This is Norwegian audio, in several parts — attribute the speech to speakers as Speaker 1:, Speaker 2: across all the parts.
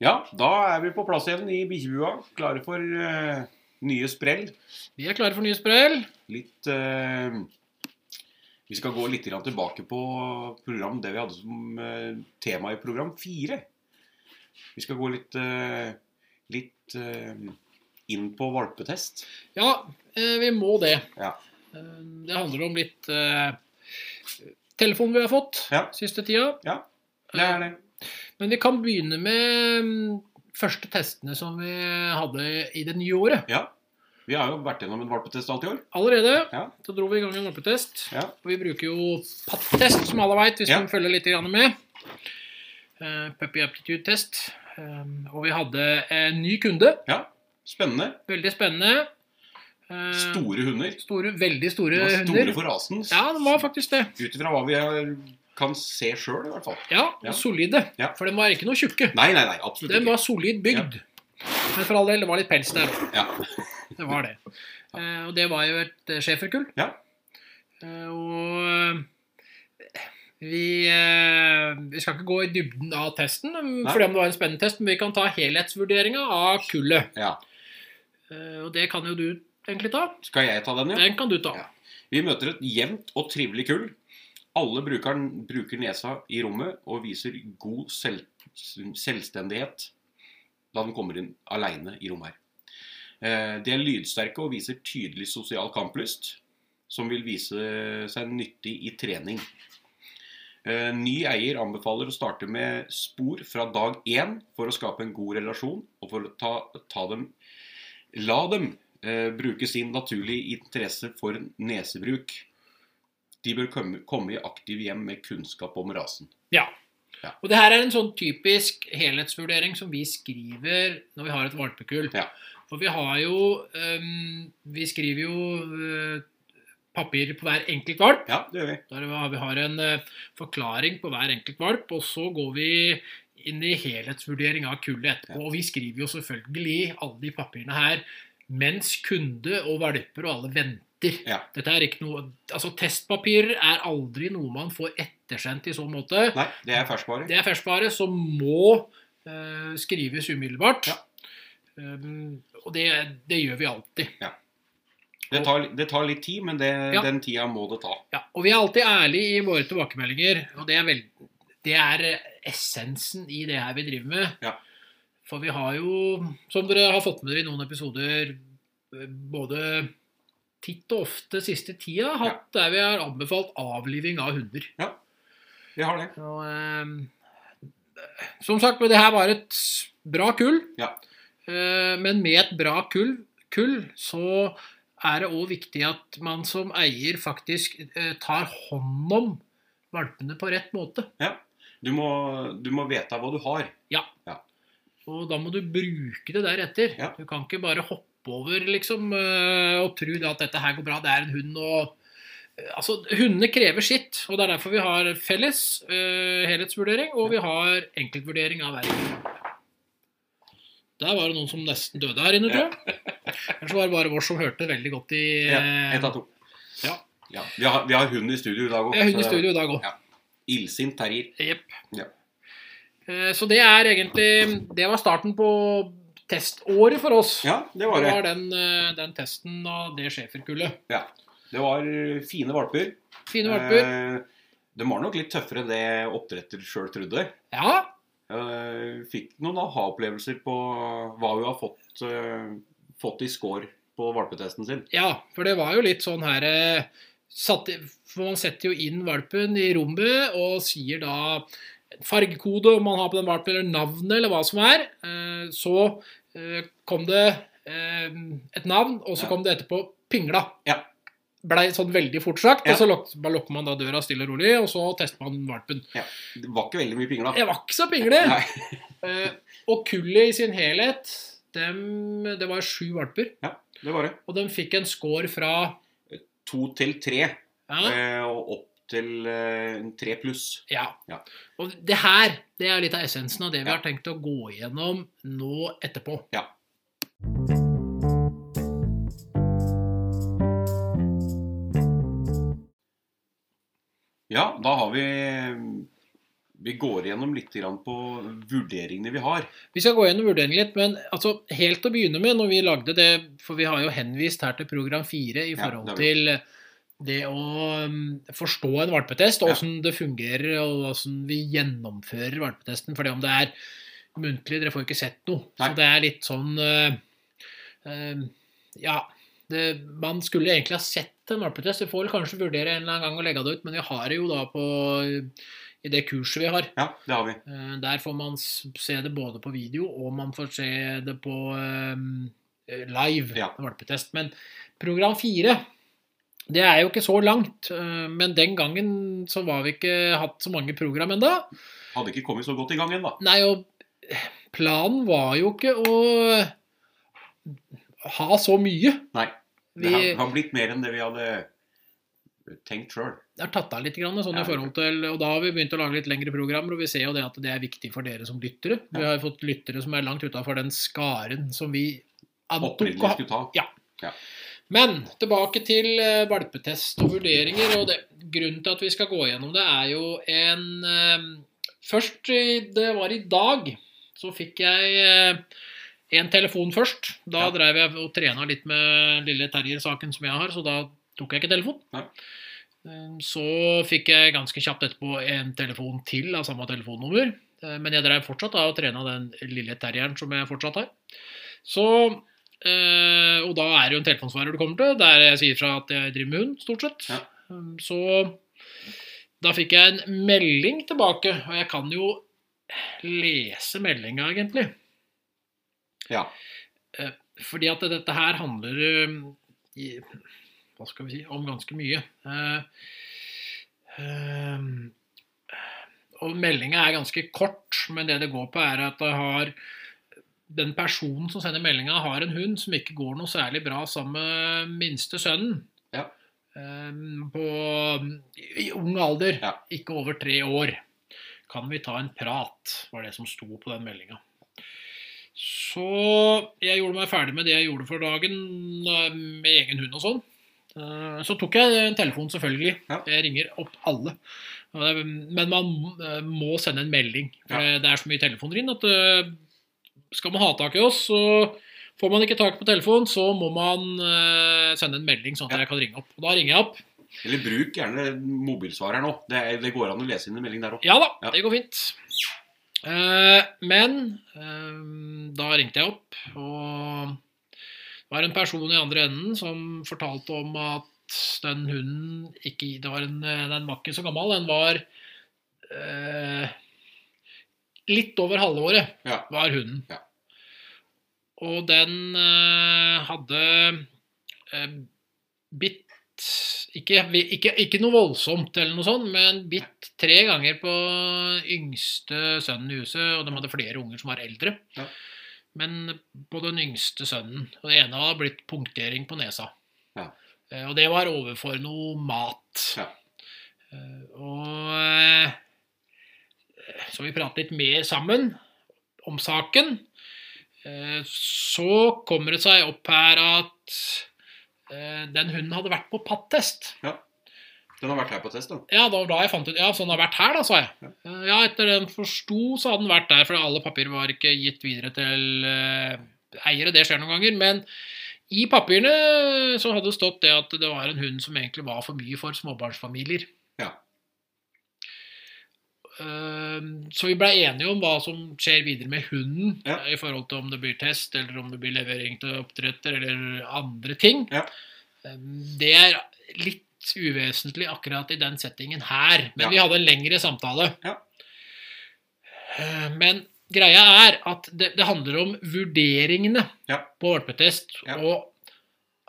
Speaker 1: Ja, da er vi på plass igjen i bikkjebua. Klare for uh, nye sprell.
Speaker 2: Vi er klare for nye sprell.
Speaker 1: Litt uh, Vi skal gå litt tilbake på program det vi hadde som uh, tema i program fire. Vi skal gå litt, litt inn på valpetest.
Speaker 2: Ja, vi må det.
Speaker 1: Ja.
Speaker 2: Det handler om litt telefon vi har fått
Speaker 1: Ja.
Speaker 2: siste tida.
Speaker 1: Ja, det er det.
Speaker 2: Men vi kan begynne med mm, første testene som vi hadde i det nye året.
Speaker 1: Ja. Vi har jo vært gjennom en valpetest alt i år.
Speaker 2: Allerede
Speaker 1: Ja.
Speaker 2: så dro vi i gang en valpetest.
Speaker 1: Ja.
Speaker 2: Og vi bruker jo PAT-test, som alle veit, hvis
Speaker 1: Ja.
Speaker 2: man følger litt med. Uh, Puppy Aptitude Test. Um, og vi hadde en ny kunde.
Speaker 1: ja. Spennende.
Speaker 2: Veldig spennende. Uh,
Speaker 1: Store hunder.
Speaker 2: store, veldig store
Speaker 1: De var
Speaker 2: hunder.
Speaker 1: store for rasen.
Speaker 2: Ja, det var faktisk det.
Speaker 1: Ut ifra hva vi har, kan se sjøl, i hvert fall.
Speaker 2: Ja,
Speaker 1: Ja.
Speaker 2: solide.
Speaker 1: Ja.
Speaker 2: For de var ikke noe tjukke.
Speaker 1: Nei, nei, nei, absolutt
Speaker 2: Den var solid bygd. Men for all del, det var litt pels der òg.
Speaker 1: Ja.
Speaker 2: Det var det. Eh, og det var jo et eh, schæferkull.
Speaker 1: Ja.
Speaker 2: Eh, og eh, vi, eh, vi skal ikke gå i dybden av testen,
Speaker 1: Nei.
Speaker 2: fordi om det var en spennende test, men vi kan ta helhetsvurderinga av kullet.
Speaker 1: ja.
Speaker 2: Eh, og det kan jo du egentlig ta.
Speaker 1: Skal jeg ta den, ja?
Speaker 2: Den kan du ta.
Speaker 1: Ja. Vi møter et jevnt og trivelig kull. Alle brukeren bruker nesa i rommet og viser god selv, selvstendighet da de kommer inn aleine i rommet her. Eh, De er lydsterke og viser tydelig sosial kamplyst, som vil vise seg nyttig i trening. Eh, Ny eier anbefaler å starte med spor fra dag én for å skape en god relasjon og for å ta, ta dem La dem eh, bruke sin naturlige interesse for nesebruk. De bør komme, komme i aktiv hjem med kunnskap om rasen.
Speaker 2: Ja.
Speaker 1: Ja.
Speaker 2: Og det her er en sånn typisk helhetsvurdering som vi skriver når vi har et valpekull.
Speaker 1: Ja.
Speaker 2: For vi har jo um, Vi skriver jo uh, papir på hver enkelt valp.
Speaker 1: Ja, det gjør vi.
Speaker 2: Der vi har en uh, forklaring på hver enkelt valp, og så går vi inn i helhetsvurdering av kullet etterpå. Og vi skriver jo selvfølgelig alle de papirene her mens kunde og valper og alle venter.
Speaker 1: Ja.
Speaker 2: Dette er ikke noe Altså, testpapirer er aldri noe man får ettersendt i så måte.
Speaker 1: Nei, det er ferskvare.
Speaker 2: Det er ferskvare som må uh, skrives umiddelbart.
Speaker 1: Ja.
Speaker 2: Um, og det, det gjør vi alltid.
Speaker 1: Det tar, det tar litt tid, men det,
Speaker 2: Ja.
Speaker 1: den tida må det ta.
Speaker 2: Ja, og vi er alltid ærlige i våre tilbakemeldinger. Og det er, vel, det er essensen i det her vi driver med.
Speaker 1: Ja.
Speaker 2: For vi har jo, som dere har fått med dere i noen episoder, eh, både titt og ofte siste tida hatt der vi har anbefalt avliving av hunder.
Speaker 1: Ja, Vi har det.
Speaker 2: Så, eh, som sagt, det her var et bra kull.
Speaker 1: Ja.
Speaker 2: Eh, men med et bra kull, kull så er det òg viktig at man som eier faktisk eh, tar hånd om valpene på rett måte.
Speaker 1: Du må, du må vite hva du har.
Speaker 2: Ja Og da må du bruke det deretter.
Speaker 1: Ja.
Speaker 2: Du kan ikke bare hoppe over liksom, eh, og tror at dette her går bra, det er en hund og eh, Altså, Hundene krever sitt, og det er derfor vi har felles uh, helhetsvurdering, og vi har enkeltvurdering av hver enkelt. Der var det noen som nesten døde her inne, tror jeg. Ellers var det bare vår som hørte veldig godt i
Speaker 1: Ja,
Speaker 2: eh,
Speaker 1: Ett av to.
Speaker 2: ja.
Speaker 1: Ja. Vi, har, vi har hund i studio i dag òg.
Speaker 2: Hund i studio i dag òg.
Speaker 1: Ja. Illsint terrier.
Speaker 2: Jepp.
Speaker 1: Ja.
Speaker 2: Så det er egentlig Det var starten på teståret for oss.
Speaker 1: Ja, det var
Speaker 2: Det
Speaker 1: det.
Speaker 2: var den, eh, den testen av det schæferkullet.
Speaker 1: Det var fine valper.
Speaker 2: Fine valper.
Speaker 1: Eh, de var nok litt tøffere enn det oppdretter sjøl trodde.
Speaker 2: Ja,
Speaker 1: Eh, fikk noen aha-opplevelser på hva hun har fått, eh, fått i score på valpetesten sin.
Speaker 2: ja, for det var jo litt sånn her eh, satt, For man setter jo inn valpen i rommet og sier da fargekode om man har på den valpen, eller navnet, eller hva som er. Eh, Så kom det eh, et navn, og så
Speaker 1: Ja.
Speaker 2: kom det etterpå pingla.
Speaker 1: Ja.
Speaker 2: Blei sånn veldig fort sagt,
Speaker 1: Ja.
Speaker 2: og så luk- bare lukker man da døra stille og rolig, og så tester man valpen.
Speaker 1: Det var ikke veldig mye pingla.
Speaker 2: Jeg var ikke så pingle. Eh, og kullet i sin helhet, dem, det var sju valper.
Speaker 1: Det var det.
Speaker 2: Og de fikk en score fra
Speaker 1: To til tre,
Speaker 2: Ja.
Speaker 1: eh, og opp til eh, tre pluss.
Speaker 2: ja.
Speaker 1: Ja.
Speaker 2: Og det her det er litt av essensen av det vi
Speaker 1: Ja.
Speaker 2: har tenkt å gå gjennom nå etterpå.
Speaker 1: Ja. Ja, da har vi vi går gjennom litt på vurderingene vi har.
Speaker 2: Vi skal gå gjennom vurderingene litt, men altså, helt å begynne med, når vi lagde det For vi har jo henvist her til program 4 i forhold
Speaker 1: ja,
Speaker 2: til det å um, forstå en valpetest, og åssen det fungerer, og åssen vi gjennomfører valpetesten. For om det er muntlig, dere får ikke sett noe.
Speaker 1: Nei.
Speaker 2: Så det er litt sånn uh, uh, Ja. Det, man skulle egentlig ha sett en valpetest. Vi får vel kanskje vurdere en eller annen gang å legge det ut, men vi har det jo da på i det kurset vi har.
Speaker 1: Ja, det har vi.
Speaker 2: Eh, Der får man se det både på video, og man får se det på live
Speaker 1: Ja.
Speaker 2: valpetest. Men program fire, det er jo ikke så langt. eh, Men den gangen så var vi ikke hatt så mange program ennå.
Speaker 1: Hadde ikke kommet så godt i gang ennå.
Speaker 2: Nei, og planen var jo ikke å ha så mye.
Speaker 1: Nei. Det har, har blitt mer enn det vi hadde tenkt sjøl.
Speaker 2: har tatt av litt grann, sånn
Speaker 1: Ja,
Speaker 2: i forhold til, og da har vi begynt å lage litt lengre programmer, og vi ser jo det at det er viktig for dere som lyttere. Vi har fått lyttere som er langt utafor den skaren som vi antok
Speaker 1: Opprinnelig skulle ta.
Speaker 2: Men tilbake til eh, valpetest og vurderinger. og det, Grunnen til at vi skal gå gjennom det, er jo en eh, Først, det var i dag, så fikk jeg eh, en telefon først. Da
Speaker 1: Ja.
Speaker 2: drev jeg og trena litt med lille terrier-saken som jeg har, så da tok jeg ikke telefon.
Speaker 1: Nei.
Speaker 2: Så fikk jeg ganske kjapt etterpå en telefon til av samme telefonnummer. Men jeg drev fortsatt da og trena den lille terrieren som jeg fortsatt har. Så Eh, og da er det jo en telefonsvarer du kommer til, der jeg sier fra at jeg driver med hund, stort sett.
Speaker 1: Ja.
Speaker 2: Um, Så da fikk jeg en melding tilbake, og jeg kan jo lese meldinga, egentlig.
Speaker 1: Ja.
Speaker 2: Fordi at dette her handler um, i, Hva skal vi si om ganske mye. Eh, um, og meldinga er ganske kort, men det det går på, er at det har den personen som sender meldinga, har en hund som ikke går noe særlig bra sammen med minste sønnen.
Speaker 1: Ja.
Speaker 2: Um, på i ung alder,
Speaker 1: Ja.
Speaker 2: ikke over tre år. Kan vi ta en prat, var det som sto på den meldinga. Så jeg gjorde meg ferdig med det jeg gjorde for dagen, eh, med egen hund og sånn. Eh, Så tok jeg en telefon, selvfølgelig.
Speaker 1: Ja.
Speaker 2: Jeg ringer opp alle. Men man eh, må sende en melding. For
Speaker 1: Ja.
Speaker 2: det er så mye telefoner inn at skal man ha tak i oss, så får man ikke tak på telefonen, så må man uh, sende en melding sånn at jeg kan ringe opp. Og da ringer jeg opp.
Speaker 1: Eller bruk gjerne mobilsvareren òg. Det, det går an å lese inn en melding der òg.
Speaker 2: Ja da,
Speaker 1: Ja.
Speaker 2: det går fint. Uh, men uh, da ringte jeg opp, og det var en person i andre enden som fortalte om at den hunden ikke det var en, Den var ikke så gammel. Den var eh, litt over halve året,
Speaker 1: Ja.
Speaker 2: var hunden.
Speaker 1: Ja.
Speaker 2: Og den eh, hadde eh, bitt ikke, ikke, ikke noe voldsomt, eller noe sånt, men bitt tre ganger på yngste sønnen i huset, og de hadde flere unger som var eldre.
Speaker 1: Ja.
Speaker 2: Men på den yngste sønnen. Og det ene hadde blitt punktering på nesa.
Speaker 1: Ja.
Speaker 2: Eh, Og det var overfor noe mat.
Speaker 1: Ja.
Speaker 2: Eh, Og eh, så vi pratet litt mer sammen om saken. Eh, Så kommer det seg opp her at eh, den hunden hadde vært på pattest. Ja.
Speaker 1: Den har vært her på test, da.
Speaker 2: Ja, da da jeg fant ut Ja, så den har vært her, da, sa jeg.
Speaker 1: Ja.
Speaker 2: Ja, etter den forsto, så hadde den vært der, for alle papirer var ikke gitt videre til eh, eiere. Det skjer noen ganger. Men i papirene så hadde det stått det at det var en hund som egentlig var for mye for småbarnsfamilier.
Speaker 1: Ja.
Speaker 2: Eh, Så vi blei enige om hva som skjer videre med hunden,
Speaker 1: Ja.
Speaker 2: eh, i forhold til om det blir test, eller om det blir levering til oppdretter, eller andre ting.
Speaker 1: Ja.
Speaker 2: Eh, Det er litt uvesentlig akkurat i den settingen her, men
Speaker 1: Ja.
Speaker 2: vi hadde en lengre samtale.
Speaker 1: Ja.
Speaker 2: Men greia er at det, det handler om vurderingene
Speaker 1: Ja.
Speaker 2: på valpetest,
Speaker 1: Ja.
Speaker 2: og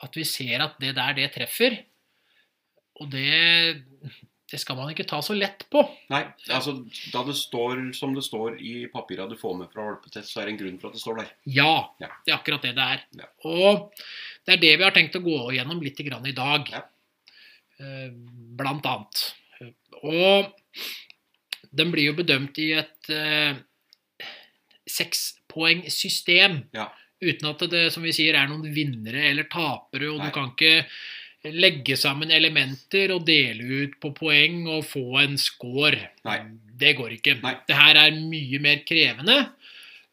Speaker 2: at vi ser at det der, det treffer. Og det, det skal man ikke ta så lett på.
Speaker 1: Nei, altså da det står som det står i papira du får med fra valpetest, så er det en grunn for at det står der.
Speaker 2: Ja,
Speaker 1: Ja.
Speaker 2: det er akkurat det det er.
Speaker 1: Ja.
Speaker 2: Og det er det vi har tenkt å gå gjennom litt grann i dag.
Speaker 1: Ja.
Speaker 2: Eh, Blant annet. Og den blir jo bedømt i et eh, sekspoengsystem.
Speaker 1: Ja.
Speaker 2: Uten at det som vi sier, er noen vinnere eller tapere. Og
Speaker 1: Nei.
Speaker 2: du kan ikke legge sammen elementer og dele ut på poeng og få en score.
Speaker 1: Nei.
Speaker 2: Det går ikke.
Speaker 1: Nei.
Speaker 2: Det her er mye mer krevende.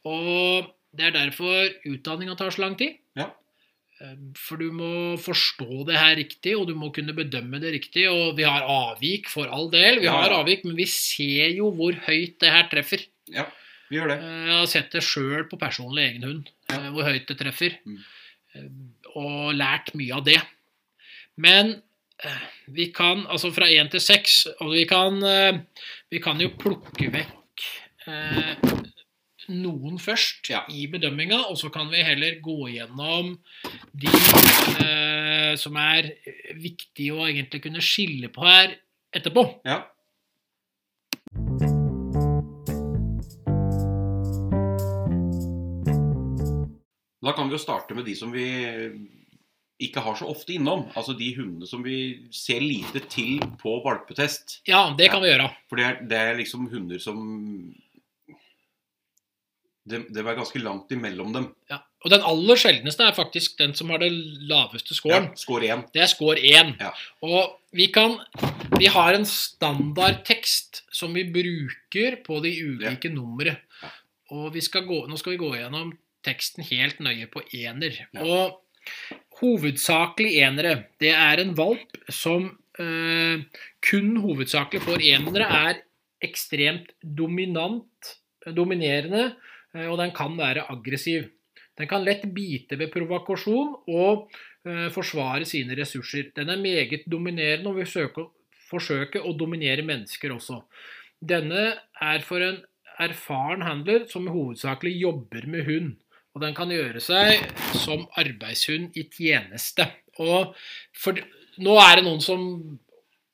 Speaker 2: Og det er derfor utdanninga tar så lang tid.
Speaker 1: Ja.
Speaker 2: Eh, For du må forstå det her riktig, og du må kunne bedømme det riktig. Og vi har avvik, for all del. Vi
Speaker 1: Ja,
Speaker 2: har avvik, men vi ser jo hvor høyt det her treffer.
Speaker 1: Ja, vi gjør det.
Speaker 2: Eh, Jeg har sett det sjøl på personlig egen hund,
Speaker 1: Ja.
Speaker 2: eh, hvor høyt det treffer.
Speaker 1: Mm.
Speaker 2: Eh, Og lært mye av det. Men eh, vi kan, altså fra én til seks, og vi kan, eh, vi kan jo plukke vekk eh, noen først
Speaker 1: Ja.
Speaker 2: i bedømminga, og så kan vi heller gå gjennom de eh, som er viktige å egentlig kunne skille på her etterpå.
Speaker 1: Ja. Da kan vi jo starte med de som vi ikke har så ofte innom. Altså de hundene som vi ser lite til på valpetest.
Speaker 2: Ja, det kan vi gjøre.
Speaker 1: For det er, det er liksom hunder som det, det var ganske langt imellom dem.
Speaker 2: Ja. Og den aller sjeldneste er faktisk den som har det laveste scoren.
Speaker 1: Ja, score 1.
Speaker 2: Det er score 1.
Speaker 1: Ja.
Speaker 2: Og vi kan Vi har en standardtekst som vi bruker på de ulike numre.
Speaker 1: Ja.
Speaker 2: Og vi skal gå, nå skal vi gå gjennom teksten helt nøye på ener.
Speaker 1: Ja.
Speaker 2: Og hovedsakelig enere, det er en valp som eh, kun hovedsakelig for enere er ekstremt dominant, dominerende, eh, og den kan være aggressiv. Den kan lett bite ved provokasjon og eh, forsvare sine ressurser. Den er meget dominerende og vil søke, forsøke å dominere mennesker også. Denne er for en erfaren handler som hovedsakelig jobber med hund. Og den kan gjøre seg som arbeidshund i tjeneste. Og for, nå er det noen som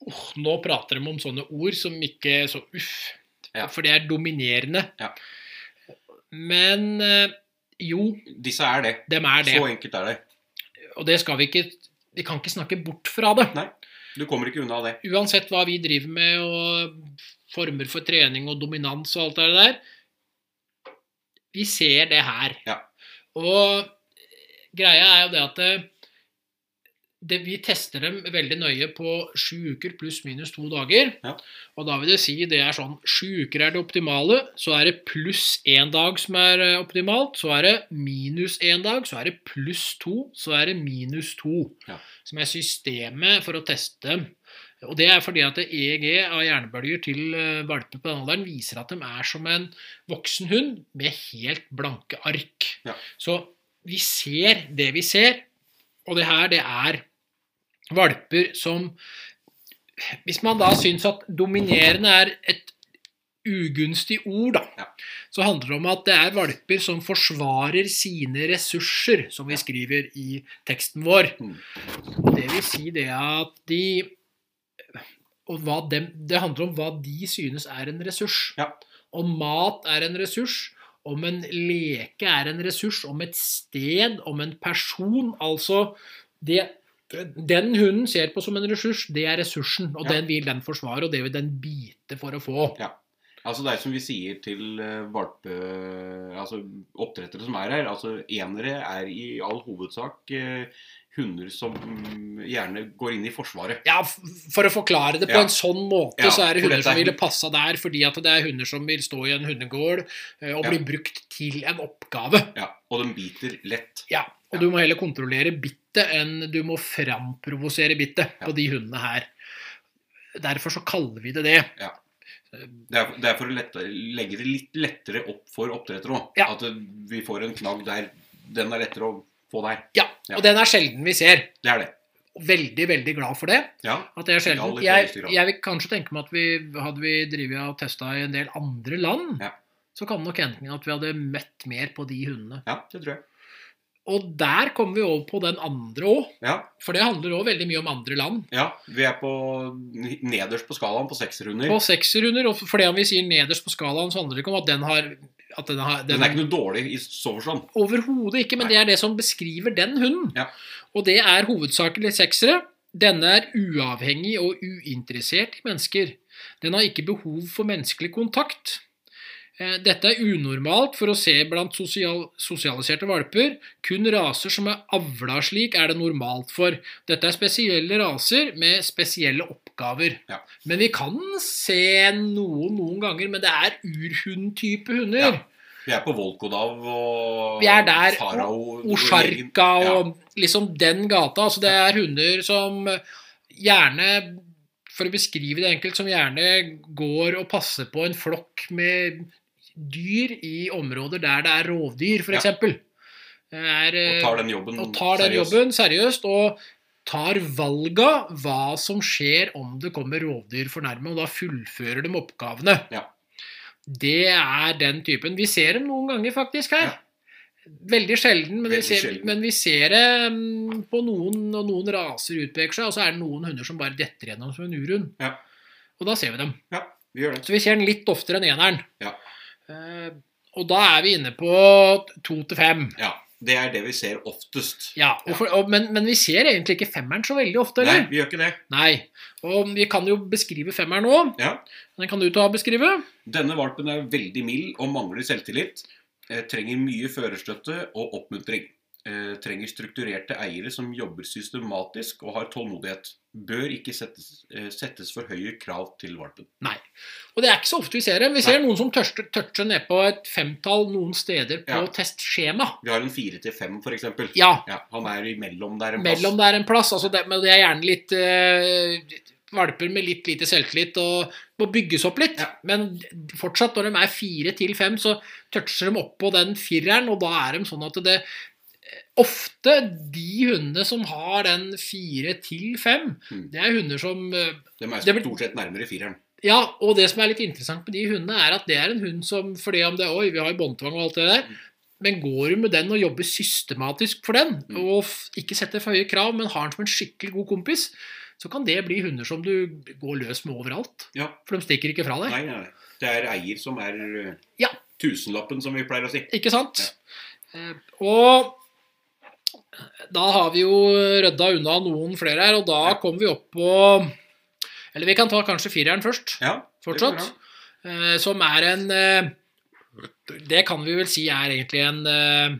Speaker 2: uh, Nå prater de om sånne ord som ikke så uff.
Speaker 1: Ja.
Speaker 2: For det er dominerende.
Speaker 1: Ja.
Speaker 2: Men eh, jo,
Speaker 1: Disse er det.
Speaker 2: dem er det.
Speaker 1: Så enkelt er det.
Speaker 2: Og det skal vi ikke Vi kan ikke snakke bort fra det.
Speaker 1: Nei, Du kommer ikke unna det.
Speaker 2: Uansett hva vi driver med, og former for trening og dominans og alt det der. Vi ser det her.
Speaker 1: Ja.
Speaker 2: Og greia er jo det at det, det, vi tester dem veldig nøye på sju uker pluss minus to dager.
Speaker 1: Ja.
Speaker 2: Og da vil det si det er sånn sju uker er det optimale, så er det pluss én dag som er eh, optimalt, så er det minus én dag, så er det pluss to, så er det minus to.
Speaker 1: Ja.
Speaker 2: Som er systemet for å teste. Og det er fordi at EEG av hjernebølger til eh, valper på den alderen viser at de er som en voksen hund med helt blanke ark.
Speaker 1: Ja.
Speaker 2: Så vi ser det vi ser, og det her det er valper som Hvis man da syns at dominerende er et ugunstig ord, da,
Speaker 1: Ja.
Speaker 2: så handler det om at det er valper som forsvarer sine ressurser, som vi skriver i teksten vår.
Speaker 1: Mm.
Speaker 2: Det vil si det at de og dem, Det handler om hva de synes er en ressurs.
Speaker 1: Ja.
Speaker 2: Om mat er en ressurs, om en leke er en ressurs, om et sted, om en person. Altså det, Den hunden ser på som en ressurs, det er ressursen. Og
Speaker 1: Ja.
Speaker 2: den vil den forsvare, og det vil den bite for å få. Ja.
Speaker 1: Altså Det er som vi sier til eh, valpe... Altså oppdrettere som er her. altså Enere er i all hovedsak eh, hunder som mm, gjerne går inn i Forsvaret.
Speaker 2: Ja, For å forklare det på
Speaker 1: Ja.
Speaker 2: en sånn måte,
Speaker 1: Ja,
Speaker 2: så er det hunder som ville passa der, fordi at det er hunder som vil stå i en hundegård eh, og
Speaker 1: Ja.
Speaker 2: bli brukt til en oppgave.
Speaker 1: Ja, Og de biter lett.
Speaker 2: Ja, og
Speaker 1: Ja.
Speaker 2: du må heller kontrollere bittet enn du må framprovosere bittet
Speaker 1: Ja.
Speaker 2: på de hundene her. Derfor så kaller vi det det.
Speaker 1: Det er, det er for å lette, legge det litt lettere opp for oppdrettere òg.
Speaker 2: Ja.
Speaker 1: At vi får en knagg der den er lettere å få der.
Speaker 2: Ja, og den er sjelden vi ser.
Speaker 1: Det er det.
Speaker 2: Veldig, veldig glad for det.
Speaker 1: Ja.
Speaker 2: At det er sjelden. Jeg, jeg vil kanskje tenke meg at vi hadde vi drevet og testa i en del andre land,
Speaker 1: Ja.
Speaker 2: så kan det nok hende at vi hadde møtt mer på de hundene.
Speaker 1: ja, det tror jeg.
Speaker 2: Og der kommer vi over på den andre òg.
Speaker 1: Ja,
Speaker 2: For det handler òg veldig mye om andre land.
Speaker 1: ja, vi er på nederst på skalaen på sekserhunder.
Speaker 2: På sekserhunder, og fordi om vi sier nederst på skalaen, så handler det ikke om at den har den har,
Speaker 1: Den er ikke noe dårlig i så forstand.
Speaker 2: Overhodet ikke, men
Speaker 1: Nei.
Speaker 2: det er det som beskriver den hunden.
Speaker 1: Ja.
Speaker 2: Og det er hovedsakelig seksere. Denne er uavhengig og uinteressert i mennesker. Den har ikke behov for menneskelig kontakt. Eh, Dette er unormalt for å se blant sosial, sosialiserte valper. Kun raser som er avla slik, er det normalt for. Dette er spesielle raser med spesielle oppgaver oppgaver.
Speaker 1: Ja.
Speaker 2: Men vi kan se noen noen ganger, men det er urhundtype hunder.
Speaker 1: Ja. Vi er på Volkodav og
Speaker 2: Vi er der,
Speaker 1: Farao
Speaker 2: Osjarka
Speaker 1: og,
Speaker 2: og liksom den gata. Altså det er hunder som gjerne, for å beskrive det enkelt, som gjerne går og passer på en flokk med dyr i områder der det er rovdyr, f.eks. Er,
Speaker 1: Og tar den jobben
Speaker 2: og tar den
Speaker 1: seriøst.
Speaker 2: jobben seriøst og tar valga hva som skjer om det kommer rovdyr for nærme, og da fullfører de oppgavene.
Speaker 1: Ja.
Speaker 2: Det er den typen. Vi ser dem noen ganger faktisk her.
Speaker 1: Ja.
Speaker 2: Veldig sjelden, men, vi ser,
Speaker 1: sjelden.
Speaker 2: men vi ser det på noen, og noen raser utpeker seg, og så er det noen hunder som bare detter gjennom som en urhund.
Speaker 1: Ja.
Speaker 2: Og da ser vi dem.
Speaker 1: Ja, vi gjør det.
Speaker 2: Så vi ser den litt oftere enn eneren.
Speaker 1: Ja.
Speaker 2: Uh, og da er vi inne på to til fem.
Speaker 1: Ja, Det er det vi ser oftest.
Speaker 2: Ja, og for, og, men, men vi ser egentlig ikke femmeren så veldig ofte,
Speaker 1: Nei, vi gjør ikke det.
Speaker 2: Nei. Og vi kan jo beskrive femmeren nå.
Speaker 1: Ja.
Speaker 2: Den kan du ta og beskrive.
Speaker 1: Denne valpen er veldig mild og mangler selvtillit. Eh, trenger mye førerstøtte og oppmuntring. Eh, trenger strukturerte eiere som jobber systematisk og har tålmodighet. Bør ikke settes, eh, settes for høye krav til valpen.
Speaker 2: Nei. Og det er ikke så ofte vi ser det. Vi ser noen som toucher, toucher ned på et femtall noen steder på
Speaker 1: Ja.
Speaker 2: testskjema.
Speaker 1: Vi har en fire til fem, f.eks.
Speaker 2: Ja,
Speaker 1: Ja, han er imellom der en
Speaker 2: mellom
Speaker 1: plass.
Speaker 2: der en plass. Altså det, men det er gjerne litt uh, valper med litt lite selvtillit og må bygges opp litt.
Speaker 1: Ja.
Speaker 2: Men fortsatt, når de er fire til fem, så toucher de opp på den fireren, og da er de sånn at det Ofte de hundene som har den fire til fem,
Speaker 1: Mm.
Speaker 2: det er hunder som eh,
Speaker 1: De er stort sett nærmere fireren.
Speaker 2: Ja, og det som er litt interessant med de hundene, er at det er en hund som Fordi om det Oi, vi har båndtvang og alt det der.
Speaker 1: Mm.
Speaker 2: Men går du med den og jobber systematisk for den,
Speaker 1: Mm.
Speaker 2: og ikke setter for høye krav, men har den som en skikkelig god kompis, så kan det bli hunder som du går løs med overalt.
Speaker 1: Ja.
Speaker 2: For de stikker ikke fra deg.
Speaker 1: Nei, nei. Det er eier som er eh,
Speaker 2: Ja.
Speaker 1: tusenlappen, som vi pleier å si.
Speaker 2: Ikke sant? Ja. Og da har vi jo rydda unna noen flere her, og da
Speaker 1: Ja.
Speaker 2: kommer vi opp på Eller vi kan ta kanskje fireren først.
Speaker 1: Ja,
Speaker 2: fortsatt. eh, som er en eh, Det kan vi vel si er egentlig en eh,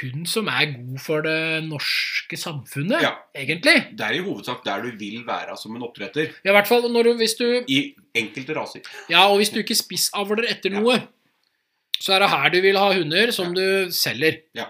Speaker 2: hund som er god for det norske samfunnet,
Speaker 1: Ja.
Speaker 2: egentlig.
Speaker 1: Det er i hovedsak der du vil være som en oppdretter.
Speaker 2: Ja, I hvert fall når du, hvis du
Speaker 1: I enkelte raser.
Speaker 2: Ja, og hvis du ikke spissavler etter
Speaker 1: Ja.
Speaker 2: noe, så er det her du vil ha hunder som du selger.
Speaker 1: Ja.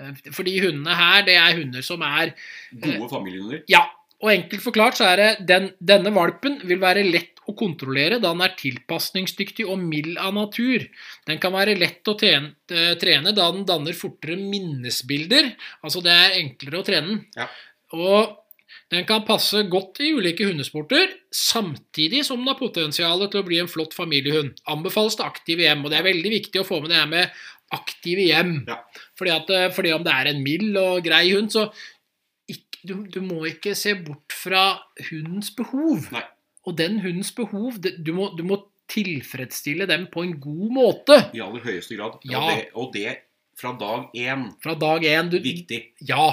Speaker 2: Eh, For de hundene her, det er hunder som er
Speaker 1: Gode familiehunder.
Speaker 2: Ja, og enkelt forklart så er det den, denne valpen vil være lett å kontrollere da den er tilpasningsdyktig og mild av natur. Den kan være lett å trene, eh, trene da den danner fortere minnesbilder. Altså det er enklere å trene den.
Speaker 1: Ja.
Speaker 2: Og den kan passe godt i ulike hundesporter, samtidig som den har potensial til å bli en flott familiehund. Anbefales til aktive hjem, og det er veldig viktig å få med det her med aktive hjem.
Speaker 1: Ja.
Speaker 2: Fordi, at, eh, fordi om det er en mild og grei hund, så ikke, du, du må ikke se bort fra hundens behov.
Speaker 1: Nei.
Speaker 2: Og den hundens behov, det, du, må, du må tilfredsstille dem på en god måte.
Speaker 1: I aller høyeste grad.
Speaker 2: Ja.
Speaker 1: Og, det, og det fra dag én.
Speaker 2: Fra dag én. Du,
Speaker 1: Viktig.
Speaker 2: ja.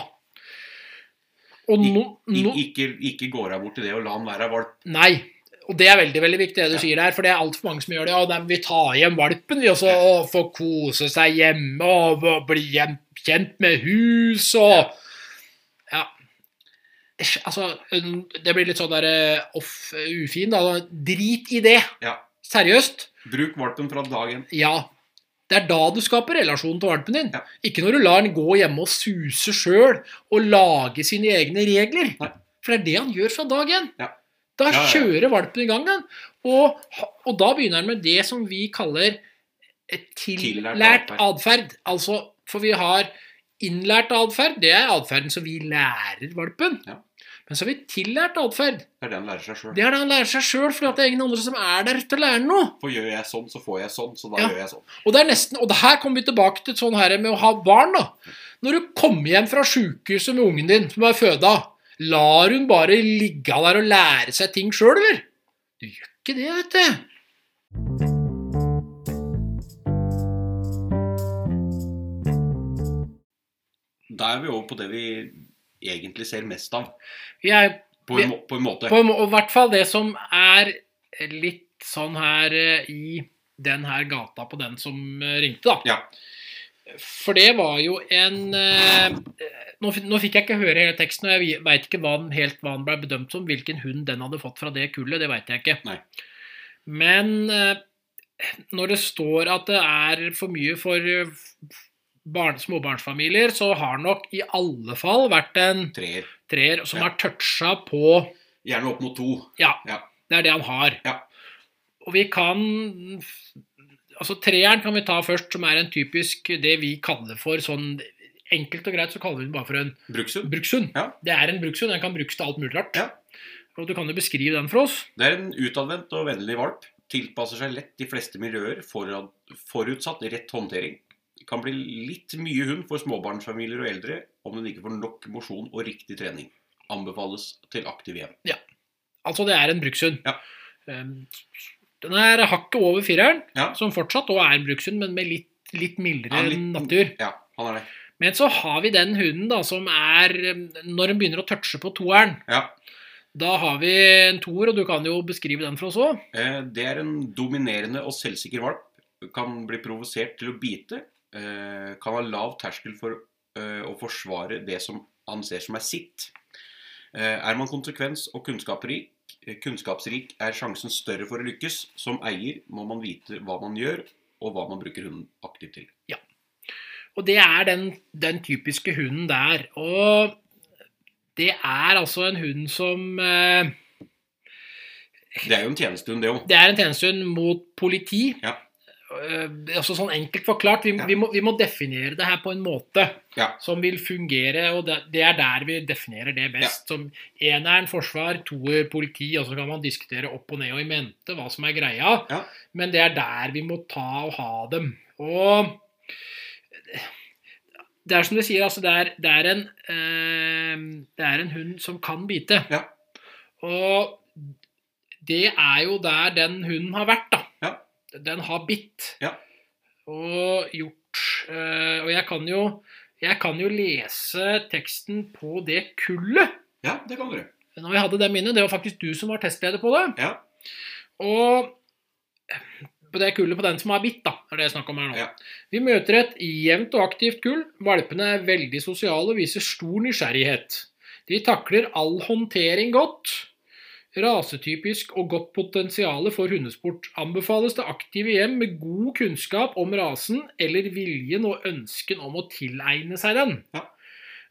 Speaker 2: Og nå,
Speaker 1: no,
Speaker 2: no,
Speaker 1: ikke, ikke gå jeg bort til det og la han være valp.
Speaker 2: Nei. Og det er veldig veldig viktig, det du sier der. For det er altfor mange som gjør det. Og vi tar hjem valpen, vi, også. og får kose seg hjemme og, bli kjent med hus og Ja. Altså, det blir litt sånn der eh, off, ufin, da. Drit i det.
Speaker 1: Ja.
Speaker 2: Seriøst.
Speaker 1: Bruk valpen fra dagen.
Speaker 2: Ja. Det er da du skaper relasjon til valpen din.
Speaker 1: Ja.
Speaker 2: Ikke når du lar den gå hjemme og suse sjøl og lage sine egne regler.
Speaker 1: Nei.
Speaker 2: For det er det han gjør fra dag én.
Speaker 1: Ja.
Speaker 2: Da kjører valpen i gang, den. Og, og da begynner han med det som vi kaller
Speaker 1: Tillært atferd.
Speaker 2: Altså, for vi har innlært atferd. Det er atferden som vi lærer valpen.
Speaker 1: Ja.
Speaker 2: Men så har vi tillært atferd.
Speaker 1: Det er det han lærer seg sjøl.
Speaker 2: Det er det han lærer seg sjøl, fordi at det er ingen andre som er der til å lære noe.
Speaker 1: For gjør jeg sånn, så får jeg sånn. Så da
Speaker 2: Ja.
Speaker 1: gjør jeg sånn.
Speaker 2: Og det er nesten, og det her kommer vi tilbake til sånn her med å ha barn. da. Når du kommer hjem fra sykehuset med ungen din som er føda, lar hun bare ligge der og lære seg ting sjøl, eller? Du gjør ikke det, vet du.
Speaker 1: Da er vi over på det vi egentlig ser mest av.
Speaker 2: Jeg,
Speaker 1: På en, på en måte.
Speaker 2: på en og i hvert fall det som er litt sånn her eh, i den her gata på den som eh, ringte, da.
Speaker 1: Ja.
Speaker 2: For det var jo en eh, nå, nå fikk jeg ikke høre hele teksten, og jeg veit ikke hva den, helt hva den ble bedømt som. Hvilken hund den hadde fått fra det kullet, det veit jeg ikke.
Speaker 1: Nei.
Speaker 2: Men eh, når det står at det er for mye for barn, småbarnsfamilier, så har nok i alle fall vært en
Speaker 1: Treer.
Speaker 2: treer som
Speaker 1: Ja.
Speaker 2: har toucha på
Speaker 1: Gjerne opp mot to.
Speaker 2: Ja,
Speaker 1: Ja.
Speaker 2: det er det han har.
Speaker 1: Ja.
Speaker 2: Og vi kan Altså treeren kan vi ta først, som er en typisk det vi kaller for sånn Enkelt og greit så kaller vi den bare for en
Speaker 1: Brukshund.
Speaker 2: brukshund.
Speaker 1: Ja.
Speaker 2: Det er en brukshund. Den kan brukes til alt mulig rart.
Speaker 1: Ja.
Speaker 2: Og du kan jo beskrive den for oss.
Speaker 1: Det er en utadvendt og vennlig valp. Tilpasser seg lett de fleste miljøer, forutsatt rett håndtering. Kan bli litt mye hund for småbarnsfamilier og eldre om den ikke får nok mosjon og riktig trening. Anbefales til aktiv hjem. Ja.
Speaker 2: Altså, det er en brukshund.
Speaker 1: Ja.
Speaker 2: Um, Den er hakket over fireren,
Speaker 1: Ja.
Speaker 2: som fortsatt også er brukshund, men med litt, litt mildere
Speaker 1: Ja, litt-
Speaker 2: natur.
Speaker 1: Ja, han er det.
Speaker 2: Men så har vi den hunden da, som er Når den begynner å touche på toeren,
Speaker 1: Ja.
Speaker 2: da har vi en toer, og du kan jo beskrive den for oss òg.
Speaker 1: Eh, Det er en dominerende og selvsikker valp. Kan bli provosert til å bite. eh, Kan ha lav terskel for eh, å forsvare det som han ser som er sitt. Er man konsekvens og kunnskapsrik, kunnskapsrik, er sjansen større for å lykkes. Som eier må man vite hva man gjør, og hva man bruker hunden aktivt til.
Speaker 2: Ja, Og det er den, den typiske hunden der. Og det er altså en hund som eh,
Speaker 1: Det er jo en tjenestehund, det òg.
Speaker 2: Det er en tjenestehund mot politi.
Speaker 1: Ja.
Speaker 2: Eh, altså sånn enkelt forklart, vi,
Speaker 1: Ja.
Speaker 2: vi, må, vi må definere det her på en måte
Speaker 1: Ja.
Speaker 2: som vil fungere, og det, det er der vi definerer det best. Som eneren forsvar, toer politi, og så kan man diskutere opp og ned og i mente hva som er greia,
Speaker 1: Ja.
Speaker 2: men det er der vi må ta og ha dem. Og det er som du sier, altså det er, det er en eh, det er en hund som kan bite.
Speaker 1: Ja.
Speaker 2: Og det er jo der den hunden har vært, da. Den har bitt.
Speaker 1: Ja.
Speaker 2: Og gjort eh, Og jeg kan jo jeg kan jo lese teksten på det kullet.
Speaker 1: Ja, det kan du.
Speaker 2: Når vi hadde dem inne. Det var faktisk du som var testleder på det.
Speaker 1: Ja.
Speaker 2: Og på det kullet på den som har bitt, da, er det jeg snakker om her nå.
Speaker 1: Ja.
Speaker 2: Vi møter et jevnt og aktivt kull. Valpene er veldig sosiale og viser stor nysgjerrighet. De takler all håndtering godt. Rasetypisk og godt potensial for hundesport. Anbefales det aktive hjem med god kunnskap om rasen eller viljen og ønsken om å tilegne seg den.
Speaker 1: Ja.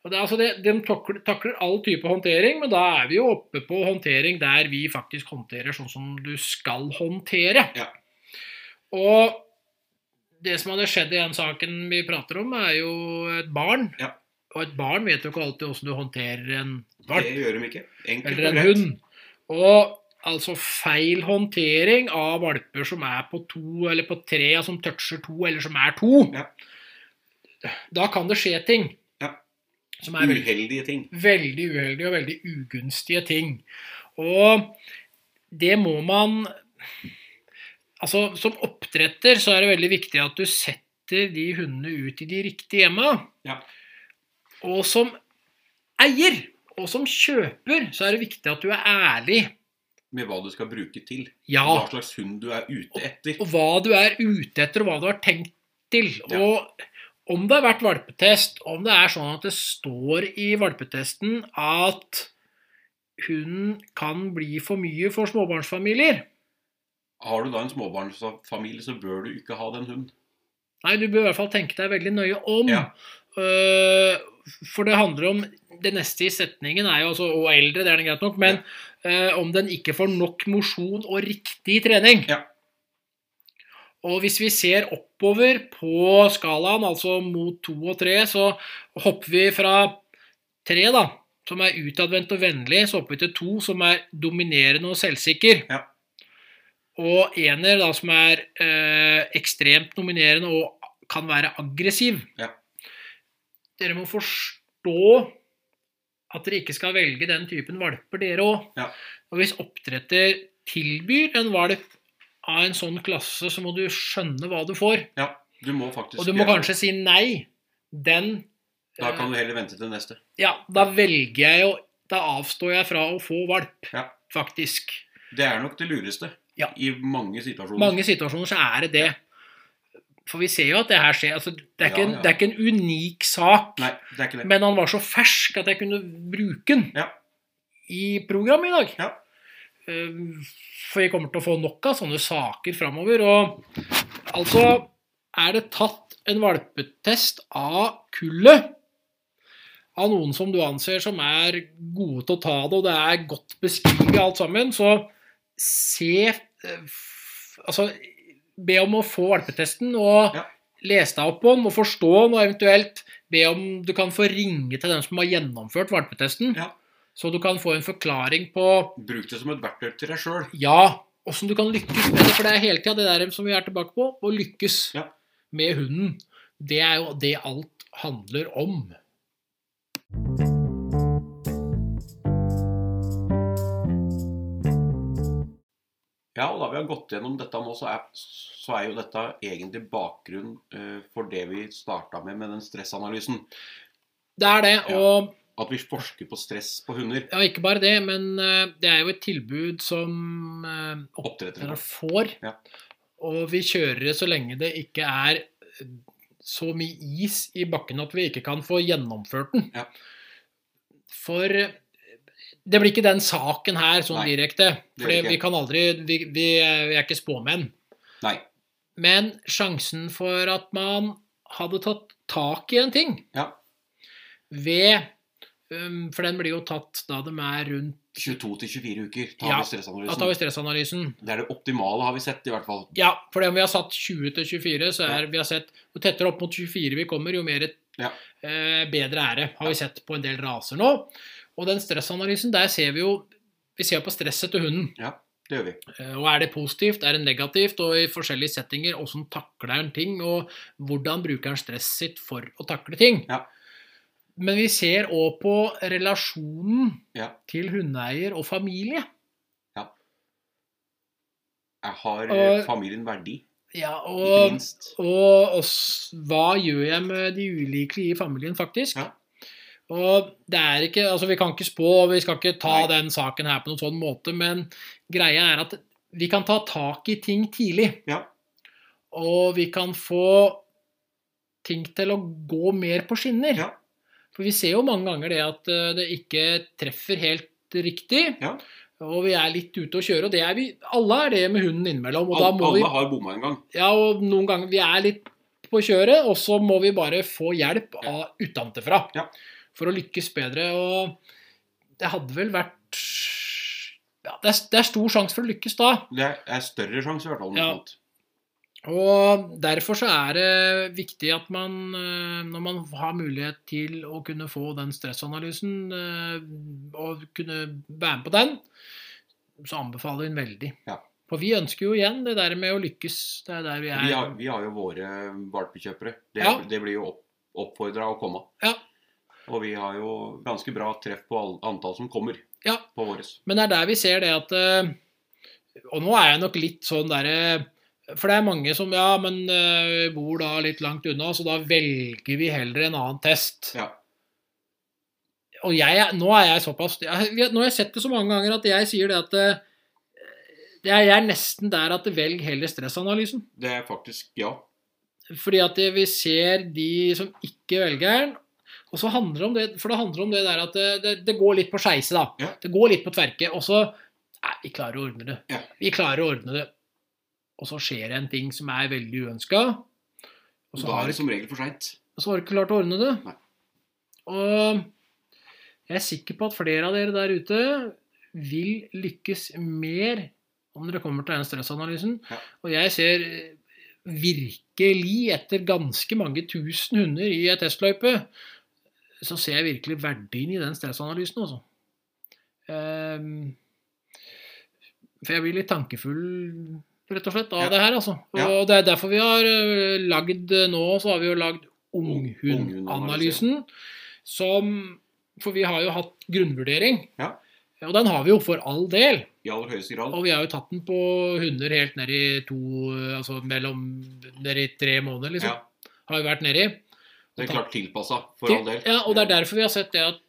Speaker 2: Og det, altså det, de takler, takler all type håndtering, men da er vi jo oppe på håndtering der vi faktisk håndterer sånn som du skal håndtere.
Speaker 1: Ja.
Speaker 2: Og det som hadde skjedd i den saken vi prater om, er jo et barn.
Speaker 1: Ja.
Speaker 2: Og et barn vet jo ikke alltid hvordan du håndterer en valp
Speaker 1: Det gjør de ikke. Enkelt
Speaker 2: eller en hund. Og altså feil håndtering av valper som er på to eller på tre, som toucher to, eller som er to,
Speaker 1: Ja.
Speaker 2: da kan det skje ting.
Speaker 1: Ja.
Speaker 2: Som er
Speaker 1: Uheldige ting.
Speaker 2: veldig uheldige og veldig ugunstige ting. Og det må man Altså, som oppdretter så er det veldig viktig at du setter de hundene ut i de riktige hjemma.
Speaker 1: Ja.
Speaker 2: Og som eier og som kjøper så er det viktig at du er ærlig.
Speaker 1: Med hva du skal bruke til.
Speaker 2: Ja.
Speaker 1: Hva slags hund du er ute etter.
Speaker 2: Og hva du er ute etter, og hva du har tenkt til.
Speaker 1: Ja.
Speaker 2: Og om det har vært valpetest, om det er sånn at det står i valpetesten at hunden kan bli for mye for småbarnsfamilier
Speaker 1: Har du da en småbarnsfamilie, så bør du ikke ha den hunden.
Speaker 2: Nei, du bør i hvert fall tenke deg veldig nøye om.
Speaker 1: Ja.
Speaker 2: Øh, for det handler om Det neste i setningen er jo altså Og eldre, det er det greit nok, men uh, om den ikke får nok mosjon og riktig trening.
Speaker 1: Ja.
Speaker 2: Og hvis vi ser oppover på skalaen, altså mot to og tre, så hopper vi fra tre, da, som er utadvendt og vennlig, så hopper vi til to, som er dominerende og selvsikker.
Speaker 1: Ja.
Speaker 2: Og ener, da, som er eh, ekstremt dominerende og kan være aggressiv.
Speaker 1: Ja.
Speaker 2: Dere må forstå at dere ikke skal velge den typen valper, dere òg.
Speaker 1: Ja.
Speaker 2: Og hvis oppdretter tilbyr en valp av en sånn klasse, så må du skjønne hva du får.
Speaker 1: Ja, du må faktisk
Speaker 2: Og du må kanskje si nei. Den
Speaker 1: Da kan du heller vente til neste.
Speaker 2: Ja, da velger jeg jo Da avstår jeg fra å få valp,
Speaker 1: Ja.
Speaker 2: faktisk.
Speaker 1: Det er nok det lureste
Speaker 2: Ja.
Speaker 1: i mange situasjoner.
Speaker 2: mange situasjoner så er det det. For vi ser jo at det her skjer. Altså, det, er ikke
Speaker 1: Ja,
Speaker 2: en, det er ikke en unik sak.
Speaker 1: Nei, det er ikke det.
Speaker 2: Men han var så fersk at jeg kunne bruke den
Speaker 1: Ja.
Speaker 2: i programmet i dag.
Speaker 1: Ja.
Speaker 2: Eh, For vi kommer til å få nok av sånne saker framover. Og altså er det tatt en valpetest av kullet av noen som du anser som er gode til å ta det, og det er godt beskrevet alt sammen, så se eh, Altså, be om å få valpetesten og
Speaker 1: Ja.
Speaker 2: lese deg opp på den og forstå den, og eventuelt be om du kan få ringe til dem som har gjennomført valpetesten,
Speaker 1: Ja.
Speaker 2: så du kan få en forklaring på
Speaker 1: Bruk det som et verktøy til deg sjøl.
Speaker 2: ja, åssen du kan lykkes med det. For det er hele tida det der som vi er tilbake på, å lykkes
Speaker 1: Ja.
Speaker 2: med hunden. Det er jo det alt handler om.
Speaker 1: Ja, og da vi har gått gjennom dette nå, så er, så er jo dette egentlig bakgrunn uh, for det vi starta med med den stressanalysen.
Speaker 2: Det er det.
Speaker 1: Ja.
Speaker 2: Og
Speaker 1: At vi forsker på stress på hunder.
Speaker 2: ja, ikke bare det, men eh, det er jo et tilbud som uh,
Speaker 1: Oppdrettere.
Speaker 2: får.
Speaker 1: Ja.
Speaker 2: Og vi kjører det så lenge det ikke er så mye is i bakken at vi ikke kan få gjennomført den.
Speaker 1: Ja.
Speaker 2: For det blir ikke den saken her sånn
Speaker 1: Nei,
Speaker 2: direkte. For vi kan aldri vi, vi, er- vi er ikke spåmenn.
Speaker 1: Nei.
Speaker 2: Men sjansen for at man hadde tatt tak i en ting
Speaker 1: Ja.
Speaker 2: ved um, For den blir jo tatt da de er rundt
Speaker 1: 22-24 uker tar
Speaker 2: Ja,
Speaker 1: vi
Speaker 2: Da tar vi stressanalysen.
Speaker 1: Det er det optimale, har vi sett, i hvert fall.
Speaker 2: Ja, for om vi har satt 20-24, så er vi har sett Jo tettere opp mot 24 vi kommer, jo mer
Speaker 1: Ja.
Speaker 2: eh, bedre er det. Har vi sett på en del raser nå. Og den stressanalysen, der ser vi jo Vi ser på stresset til hunden.
Speaker 1: Ja, Det gjør vi.
Speaker 2: Eh, Og er det positivt, er det negativt, og i forskjellige settinger, åssen takler han ting, og hvordan bruker han stresset sitt for å takle ting.
Speaker 1: Ja.
Speaker 2: Men vi ser òg på relasjonen
Speaker 1: Ja.
Speaker 2: til hundeeier og familie. Ja.
Speaker 1: Jeg har
Speaker 2: Og-
Speaker 1: eh, familien verdi,
Speaker 2: Ja,
Speaker 1: ikke
Speaker 2: og,
Speaker 1: minst.
Speaker 2: og oss, hva gjør jeg med de ulike i familien, faktisk?
Speaker 1: Ja.
Speaker 2: Og det er ikke, altså Vi kan ikke spå, og vi skal ikke ta
Speaker 1: Nei.
Speaker 2: den saken her på noen sånn måte, men greia er at vi kan ta tak i ting tidlig.
Speaker 1: Ja.
Speaker 2: Og vi kan få ting til å gå mer på skinner.
Speaker 1: Ja.
Speaker 2: For vi ser jo mange ganger det at eh, det ikke treffer helt riktig.
Speaker 1: Ja.
Speaker 2: Og vi er litt ute å kjøre, og det er vi, alle er det med hunden innimellom.
Speaker 1: Alle,
Speaker 2: må vi
Speaker 1: alle har bomma en gang.
Speaker 2: ja, og noen ganger vi er litt på kjøret, og så må vi bare få hjelp av utenfra
Speaker 1: Ja.
Speaker 2: For å lykkes bedre. Og det hadde vel vært ja, det, er, det er stor sjanse for å lykkes da.
Speaker 1: Det er- større sjanse, i hvert fall.
Speaker 2: Ja. Og derfor så er det viktig at man, eh, når man har mulighet til å kunne få den stressanalysen, eh, og kunne være med på den, så anbefaler vi den veldig.
Speaker 1: Ja.
Speaker 2: For vi ønsker jo igjen det der med å lykkes. Det er der vi er.
Speaker 1: Vi, har, vi har jo våre valpekjøpere. Det,
Speaker 2: Ja.
Speaker 1: det blir jo opp, oppfordra å komme.
Speaker 2: Ja.
Speaker 1: Og vi har jo ganske bra treff på all, antall som kommer
Speaker 2: Ja.
Speaker 1: på våres.
Speaker 2: Men det er der vi ser det at eh, Og nå er jeg nok litt sånn derre For det er mange som Ja, men eh, bor da litt langt unna, så da velger vi heller en annen test.
Speaker 1: Ja.
Speaker 2: Og jeg, nå er jeg såpass jeg, Nå har jeg sett det så mange ganger at jeg sier det at eh, det er, Jeg er nesten der at velg heller stressanalysen.
Speaker 1: Det er faktisk Ja.
Speaker 2: Fordi at vi ser de som ikke velger den. Og så handler det om det, for det handler om det der at det, det, det går litt på skeise, da.
Speaker 1: Ja.
Speaker 2: Det går litt på tverke. Og så Nei, vi klarer å ordne det.
Speaker 1: Ja.
Speaker 2: Vi klarer å ordne det. Og så skjer det en ting som er veldig uønska. Og
Speaker 1: da
Speaker 2: har
Speaker 1: er det som regel for seint.
Speaker 2: og så har du ikke klart å ordne det.
Speaker 1: Nei.
Speaker 2: Og jeg er sikker på at flere av dere der ute vil lykkes mer om dere kommer til den stressanalysen.
Speaker 1: Ja.
Speaker 2: Og jeg ser eh, virkelig, etter ganske mange tusen hunder i ei testløype, så ser jeg virkelig verdien i den stressanalysen, altså. Ehm, for jeg blir litt tankefull, rett og slett, av
Speaker 1: Ja.
Speaker 2: det her, altså. Og
Speaker 1: Ja.
Speaker 2: det er derfor vi har eh, lagd nå, så har vi jo lagd
Speaker 1: Unghundanalysen.
Speaker 2: som For vi har jo hatt grunnvurdering.
Speaker 1: Ja.
Speaker 2: Og den har vi jo for all del.
Speaker 1: I aller høyeste grad.
Speaker 2: Og vi har jo tatt den på hunder helt ned i to Altså mellom Ned i tre måneder, liksom.
Speaker 1: Ja.
Speaker 2: Har vi vært nedi.
Speaker 1: Det er klart tilpassa, for all del.
Speaker 2: Ja, og det er derfor vi har sett det at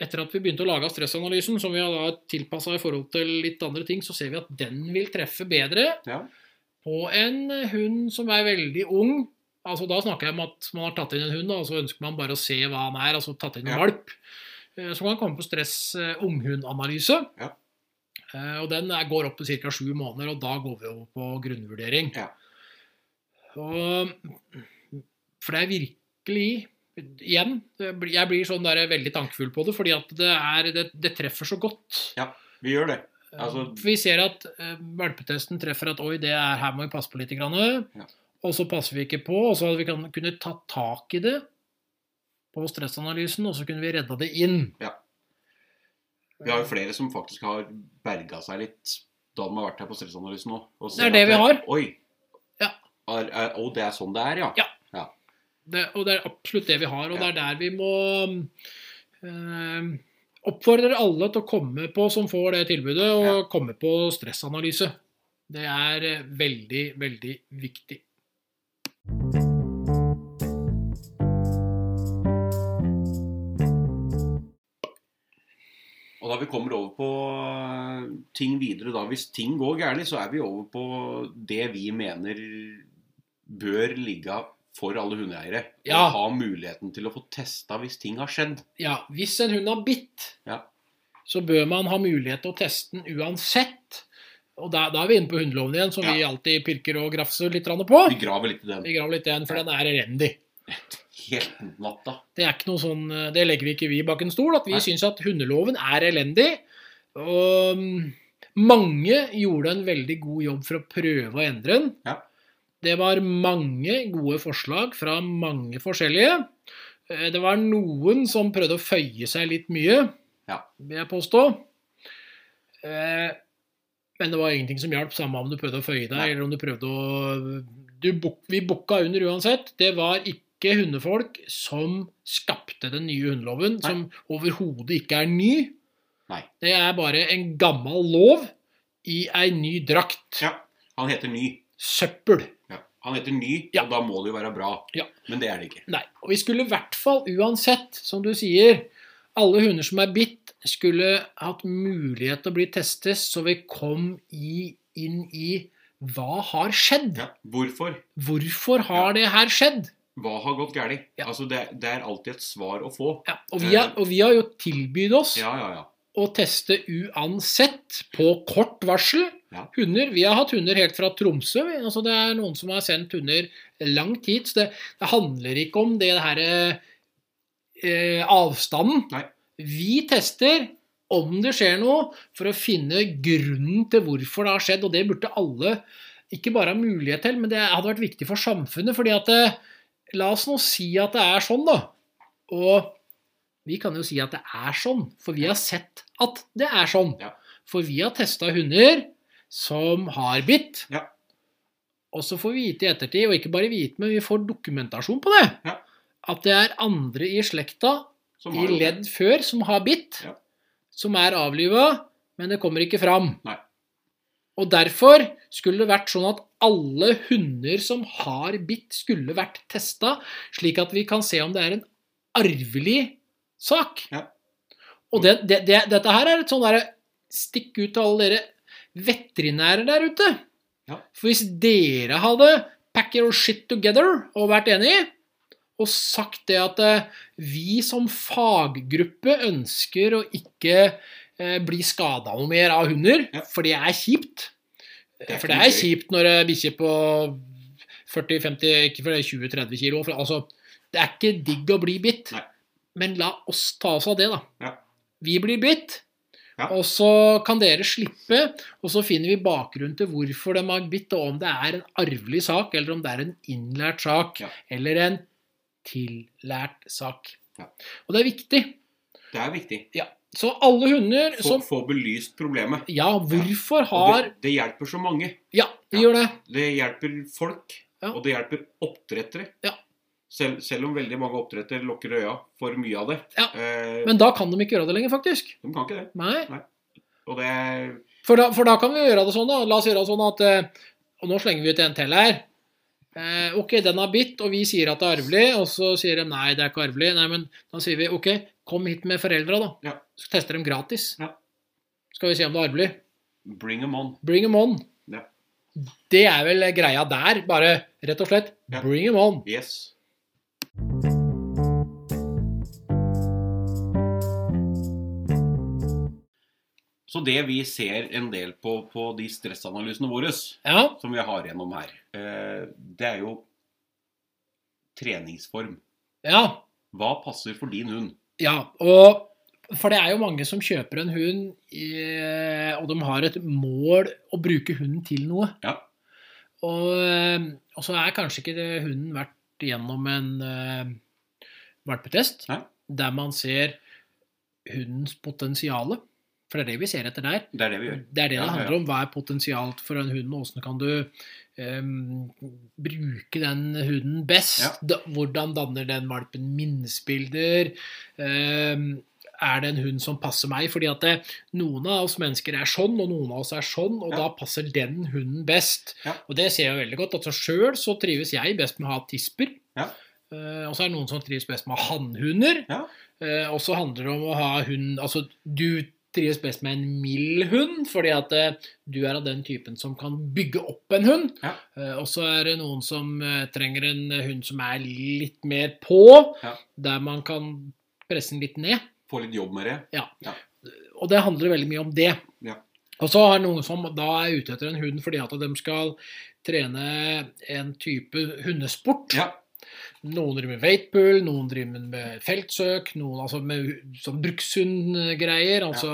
Speaker 2: etter at vi begynte å lage stressanalysen, som vi har da tilpassa i forhold til litt andre ting, så ser vi at den vil treffe bedre
Speaker 1: Ja.
Speaker 2: på en hund som er veldig ung. Altså Da snakker jeg om at man har tatt inn en hund, og så ønsker man bare å se hva han er. altså tatt inn en
Speaker 1: Ja.
Speaker 2: valp. Eh, Så kan han komme på stress eh, unghundanalyse.
Speaker 1: Ja.
Speaker 2: Eh, Og den går opp til ca. sju måneder, og da går vi over på grunnvurdering.
Speaker 1: Ja.
Speaker 2: Og, for det er virkelig Igjen, jeg blir sånn der veldig tankefull på det, fordi at det, er, det, det treffer så godt.
Speaker 1: Ja, Vi gjør det. Altså-
Speaker 2: vi ser at eh, valpetesten treffer at oi, det er, her må vi passe på litt. Grann,
Speaker 1: Ja.
Speaker 2: Og så passer vi ikke på, og så hadde vi kan, kunne tatt tak i det på stressanalysen, og så kunne vi redda det inn.
Speaker 1: Vi har jo flere som faktisk har berga seg litt da de har vært her på stressanalysen òg.
Speaker 2: Det er det vi har.
Speaker 1: Oi.
Speaker 2: Ja.
Speaker 1: Er, er, og det er sånn det er, ja.
Speaker 2: Ja. Det, og det er absolutt det vi har, og det er der vi må eh, oppfordre alle til å komme på, som får det tilbudet, og
Speaker 1: Ja.
Speaker 2: komme på stressanalyse. Det er eh, veldig, veldig viktig.
Speaker 1: Og da vi kommer over på øh, ting videre, da hvis ting går gærent, så er vi over på det vi mener bør ligge for alle hundeeiere.
Speaker 2: Ja.
Speaker 1: Å ha muligheten til å få testa hvis ting har skjedd.
Speaker 2: Ja, hvis en hund har bitt,
Speaker 1: Ja.
Speaker 2: så bør man ha mulighet til å teste den uansett. Og da, da er vi inne på hundeloven igjen, som
Speaker 1: Ja.
Speaker 2: vi alltid pirker og grafser litt på.
Speaker 1: Vi graver litt i den.
Speaker 2: Vi graver litt i den, for den er elendig.
Speaker 1: Helt natta.
Speaker 2: Det er ikke noe sånn, det legger vi ikke vi bak en stol, at vi
Speaker 1: Nei.
Speaker 2: syns at hundeloven er elendig. Og mm, mange gjorde en veldig god jobb for å prøve å endre den.
Speaker 1: Ja.
Speaker 2: Det var mange gode forslag fra mange forskjellige. Eh, Det var noen som prøvde å føye seg litt mye,
Speaker 1: Ja.
Speaker 2: vil jeg påstå. Eh, Men det var ingenting som hjalp, samme om du prøvde å føye deg,
Speaker 1: Nei.
Speaker 2: eller om du prøvde å du Vi bukka under uansett. Det var ikke hundefolk som skapte den nye hundeloven,
Speaker 1: Nei.
Speaker 2: som overhodet ikke er ny.
Speaker 1: Nei.
Speaker 2: Det er bare en gammel lov i ei ny drakt.
Speaker 1: Ja. Han heter Ny.
Speaker 2: Søppel.
Speaker 1: Han heter Ny,
Speaker 2: Ja.
Speaker 1: og da må det jo være bra.
Speaker 2: Ja.
Speaker 1: Men det er det ikke.
Speaker 2: Nei. Og vi skulle i hvert fall uansett, som du sier, alle hunder som er bitt, skulle hatt mulighet til å bli testet, så vi kom i, inn i hva har skjedd?
Speaker 1: Ja. Hvorfor?
Speaker 2: Hvorfor har det her skjedd?
Speaker 1: Hva har gått galt? Altså, det, det er alltid et svar å få.
Speaker 2: Ja, og, vi har, og vi har jo tilbydd oss
Speaker 1: Ja, ja, ja.
Speaker 2: Å teste uansett på kort varsel.
Speaker 1: Ja.
Speaker 2: Hunder, Vi har hatt hunder helt fra Tromsø. Altså, det er noen som har sendt hunder langt hit. Så det, det handler ikke om det her eh, avstanden.
Speaker 1: Nei.
Speaker 2: Vi tester om det skjer noe, for å finne grunnen til hvorfor det har skjedd. Og det burde alle ikke bare ha mulighet til, men det hadde vært viktig for samfunnet. fordi at eh, La oss nå si at det er sånn, da. Og vi kan jo si at det er sånn, for vi har sett at det er sånn.
Speaker 1: Ja.
Speaker 2: For vi har testa hunder som har bitt.
Speaker 1: Ja.
Speaker 2: Og så får vi vite i ettertid, og ikke bare vite, men vi får dokumentasjon på det.
Speaker 1: Ja.
Speaker 2: At det er andre i slekta
Speaker 1: Som
Speaker 2: i ledd før som har bitt,
Speaker 1: Ja.
Speaker 2: som er avliva, men det kommer ikke fram.
Speaker 1: Nei.
Speaker 2: Og derfor skulle det vært sånn at alle hunder som har bitt, skulle vært testa, slik at vi kan se om det er en arvelig sak.
Speaker 1: Ja.
Speaker 2: Og det, det, det, dette her er et sånn derre Stikk ut til alle dere veterinærer der ute.
Speaker 1: Ja.
Speaker 2: For hvis dere hadde pack your shit together og vært enige, og sagt det at eh, vi som faggruppe ønsker å ikke eh, bli skada noe mer av hunder,
Speaker 1: Ja.
Speaker 2: for det er kjipt.
Speaker 1: Det er
Speaker 2: for det er kjipt når det bikkjer på 40-50, ikke for det er 20-30 kilo. For, altså, det er ikke digg å bli bitt.
Speaker 1: Nei.
Speaker 2: Men la oss ta oss av det, da.
Speaker 1: Ja.
Speaker 2: Vi blir bitt.
Speaker 1: Ja.
Speaker 2: Og så kan dere slippe, og så finner vi bakgrunnen til hvorfor de har bitt, og om det er en arvelig sak, eller om det er en innlært sak,
Speaker 1: Ja.
Speaker 2: eller en tillært sak.
Speaker 1: Ja.
Speaker 2: Og det er viktig.
Speaker 1: Det er viktig.
Speaker 2: Så alle hunder
Speaker 1: Få,
Speaker 2: som
Speaker 1: få belyst problemet.
Speaker 2: Ja, hvorfor har
Speaker 1: det, det hjelper så mange.
Speaker 2: Ja, det
Speaker 1: Ja.
Speaker 2: gjør det.
Speaker 1: Det hjelper folk,
Speaker 2: Ja.
Speaker 1: og det hjelper oppdrettere.
Speaker 2: Ja.
Speaker 1: Selv, selv om veldig mange oppdretter lukker øya for mye av det.
Speaker 2: Ja.
Speaker 1: Eh,
Speaker 2: Men da kan de ikke gjøre det lenger, faktisk.
Speaker 1: de kan ikke det.
Speaker 2: Nei.
Speaker 1: Og det
Speaker 2: For da, for da kan vi gjøre det sånn, da. La oss gjøre det sånn at eh, Og nå slenger vi ut en til her. Eh, ok, den har bitt, og vi sier at det er arvelig, og så sier de nei, det er ikke arvelig. Nei, men da sier vi ok, kom hit med foreldra, da.
Speaker 1: Ja.
Speaker 2: Så tester dem gratis.
Speaker 1: Ja.
Speaker 2: Skal vi se om det er arvelig.
Speaker 1: bring them on.
Speaker 2: Bring them on.
Speaker 1: Ja.
Speaker 2: Det er vel greia der. Bare rett og slett bring them on.
Speaker 1: Yes. Så det vi ser en del på på de stressanalysene våre,
Speaker 2: Ja.
Speaker 1: som vi har gjennom her, eh, det er jo treningsform.
Speaker 2: Ja.
Speaker 1: Hva passer for din hund?
Speaker 2: Ja, og for det er jo mange som kjøper en hund, og de har et mål å bruke hunden til noe.
Speaker 1: Ja.
Speaker 2: Og, eh, og så er kanskje ikke hunden vært gjennom en uh, valpetest,
Speaker 1: ja.
Speaker 2: der man ser hundens potensiale. For det er det vi ser etter der.
Speaker 1: Det er det vi gjør.
Speaker 2: Det er det
Speaker 1: Ja,
Speaker 2: det handler om. Hva er potensialt for en hund, og hvordan kan du um, bruke den hunden best?
Speaker 1: Ja.
Speaker 2: Hvordan danner den valpen minnesbilder? Em, er det en hund som passer meg? Fordi at det, noen av oss mennesker er sånn, og noen av oss er sånn, og
Speaker 1: Ja.
Speaker 2: da passer den hunden best.
Speaker 1: Ja.
Speaker 2: Og det ser jeg veldig godt. Altså Sjøl så trives jeg best med å ha tisper.
Speaker 1: Ja.
Speaker 2: Uh, og så er det noen som trives best med å ha hannhunder.
Speaker 1: Ja.
Speaker 2: Eh, og så handler det om å ha hund Altså, du trives best med en mild hund, fordi at eh, du er av den typen som kan bygge opp en hund.
Speaker 1: Ja.
Speaker 2: Og så er det noen som trenger en hund som er litt mer på,
Speaker 1: Ja.
Speaker 2: der man kan presse den litt ned.
Speaker 1: Få litt jobb med det.
Speaker 2: Og det handler veldig mye om det.
Speaker 1: Ja.
Speaker 2: Og så er noen som da er ute etter en hund fordi at de skal trene en type hundesport.
Speaker 1: Ja.
Speaker 2: Noen driver med weightpool, noen driver med feltsøk, noen altså med sånn brukshundgreier. Altså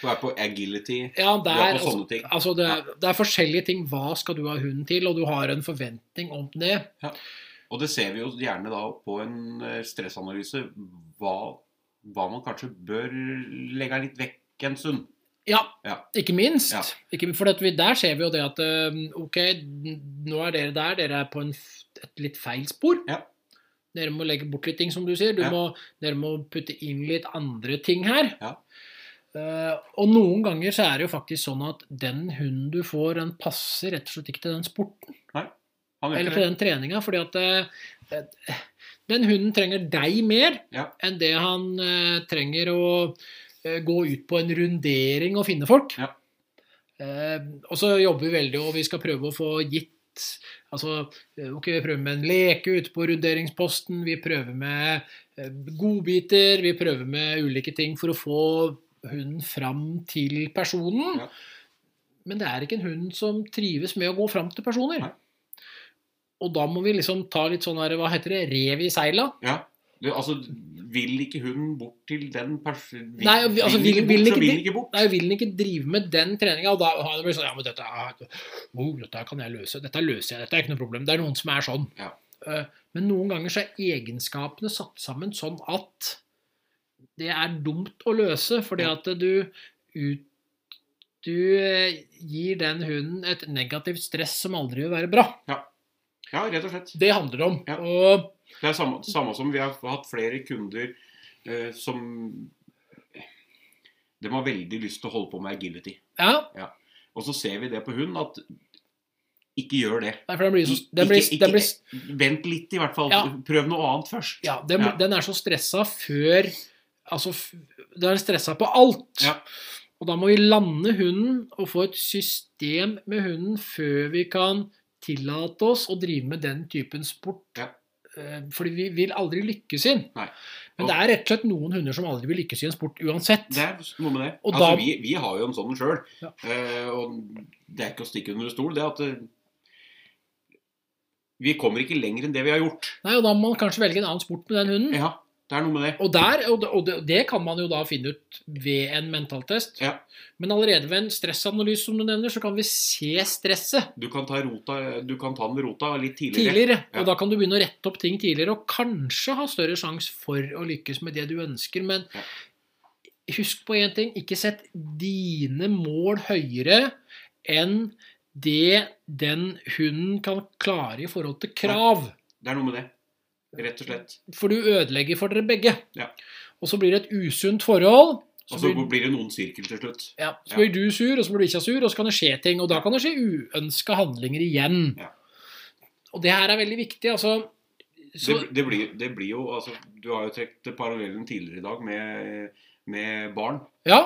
Speaker 1: Du er på agility.
Speaker 2: Ja,
Speaker 1: Du er på
Speaker 2: altså,
Speaker 1: sånne ting.
Speaker 2: altså det, er, det er forskjellige ting. Hva skal du ha hunden til? Og du har en forventning om det.
Speaker 1: Og det ser vi jo gjerne da på en eh, stressanalyse hva, hva man kanskje bør legge litt vekk en stund.
Speaker 2: Ja,
Speaker 1: Ja.
Speaker 2: ikke minst.
Speaker 1: Ja.
Speaker 2: Ikke, for vi, der ser vi jo det at eh, ok, nå er dere der, dere er på en, et litt feil spor.
Speaker 1: Ja.
Speaker 2: Dere må legge bort litt ting, som du sier. Du må, dere må putte inn litt andre ting her.
Speaker 1: Ja.
Speaker 2: Eh, og noen ganger så er det jo faktisk sånn at den hunden du får, den passer rett og slett ikke til den sporten.
Speaker 1: Han gjør
Speaker 2: Eller til den treninga, fordi at eh, den hunden trenger deg mer
Speaker 1: Ja.
Speaker 2: enn det han uh, trenger å uh, gå ut på en rundering og finne folk.
Speaker 1: Ja.
Speaker 2: Uh, og så jobber vi veldig, og vi skal prøve å få gitt Altså, ok, vi prøver med en leke ute på runderingsposten, vi prøver med godbiter, vi prøver med ulike ting for å få hunden fram til personen.
Speaker 1: Ja.
Speaker 2: Men det er ikke en hund som trives med å gå fram til personer.
Speaker 1: Nei.
Speaker 2: Og da må vi liksom ta litt sånn her, hva heter det, rev i seila.
Speaker 1: Ja. Du, altså, vil ikke hun bort til den personen
Speaker 2: Nei, altså, vil- vil,
Speaker 1: vil
Speaker 2: ikke
Speaker 1: vil ikke bort.
Speaker 2: Nei, vil den ikke drive med den treninga, og da blir det sånn Ja, men dette, er, oh, dette kan jeg løse. Dette løser jeg. Dette er ikke noe problem. Det er noen som er sånn.
Speaker 1: Ja.
Speaker 2: Eh, Men noen ganger så er egenskapene satt sammen sånn at det er dumt å løse, fordi
Speaker 1: Ja.
Speaker 2: at du ut du eh, gir den hunden et negativt stress som aldri vil være bra.
Speaker 1: Ja, rett og slett.
Speaker 2: Det handler om.
Speaker 1: Ja.
Speaker 2: Og
Speaker 1: Det er samme, samme som vi har hatt flere kunder eh, som De har veldig lyst til å holde på med agility.
Speaker 2: ja,
Speaker 1: Og så ser vi det på hund at ikke gjør det.
Speaker 2: nei, den blir så den blir,
Speaker 1: ikke-
Speaker 2: den blir,
Speaker 1: Vent litt, i hvert fall.
Speaker 2: Ja.
Speaker 1: Prøv noe annet først.
Speaker 2: Ja, den,
Speaker 1: Ja.
Speaker 2: den er så stressa før Altså, den er stressa på alt.
Speaker 1: Ja.
Speaker 2: Og da må vi lande hunden og få et system med hunden før vi kan tillate oss å drive med den typen sport.
Speaker 1: Ja.
Speaker 2: Eh, Fordi vi vil aldri lykkes inn.
Speaker 1: Nei.
Speaker 2: Men det er rett og slett noen hunder som aldri vil lykkes i en sport uansett.
Speaker 1: Det er noe med det.
Speaker 2: Og
Speaker 1: altså,
Speaker 2: da-
Speaker 1: vi, vi har jo en sånn sjøl.
Speaker 2: Ja.
Speaker 1: og det er ikke å stikke under stol, det at eh, Vi kommer ikke lenger enn det vi har gjort.
Speaker 2: Nei, og Da må man kanskje velge en annen sport med den hunden.
Speaker 1: Ja, det er noe med det.
Speaker 2: Og, der, og, det, og det, det kan man jo da finne ut ved en mentaltest.
Speaker 1: Ja.
Speaker 2: Men allerede ved en stressanalyse, som du nevner, så kan vi se stresset.
Speaker 1: Du kan ta, rota, du kan ta den rota litt tidligere.
Speaker 2: tidligere.
Speaker 1: Ja.
Speaker 2: Og da kan du begynne å rette opp ting tidligere, og kanskje ha større sjanse for å lykkes med det du ønsker. Men
Speaker 1: Ja.
Speaker 2: husk på én ting. Ikke sett dine mål høyere enn det den hunden kan klare i forhold til krav.
Speaker 1: Det er noe med det. Rett og slett.
Speaker 2: For du ødelegger for dere begge.
Speaker 1: Ja.
Speaker 2: Og så blir det et usunt forhold. Så
Speaker 1: Og så
Speaker 2: blir,
Speaker 1: blir det noen sirkel til slutt.
Speaker 2: ja, så blir du sur, og så blir du ikke sur, og så kan det skje ting. Og da kan det skje uønska handlinger igjen.
Speaker 1: Ja.
Speaker 2: Og det her er veldig viktig. altså så,
Speaker 1: det, det, blir, det blir jo altså, Du har jo trukket parallellen tidligere i dag med med barn.
Speaker 2: Ja,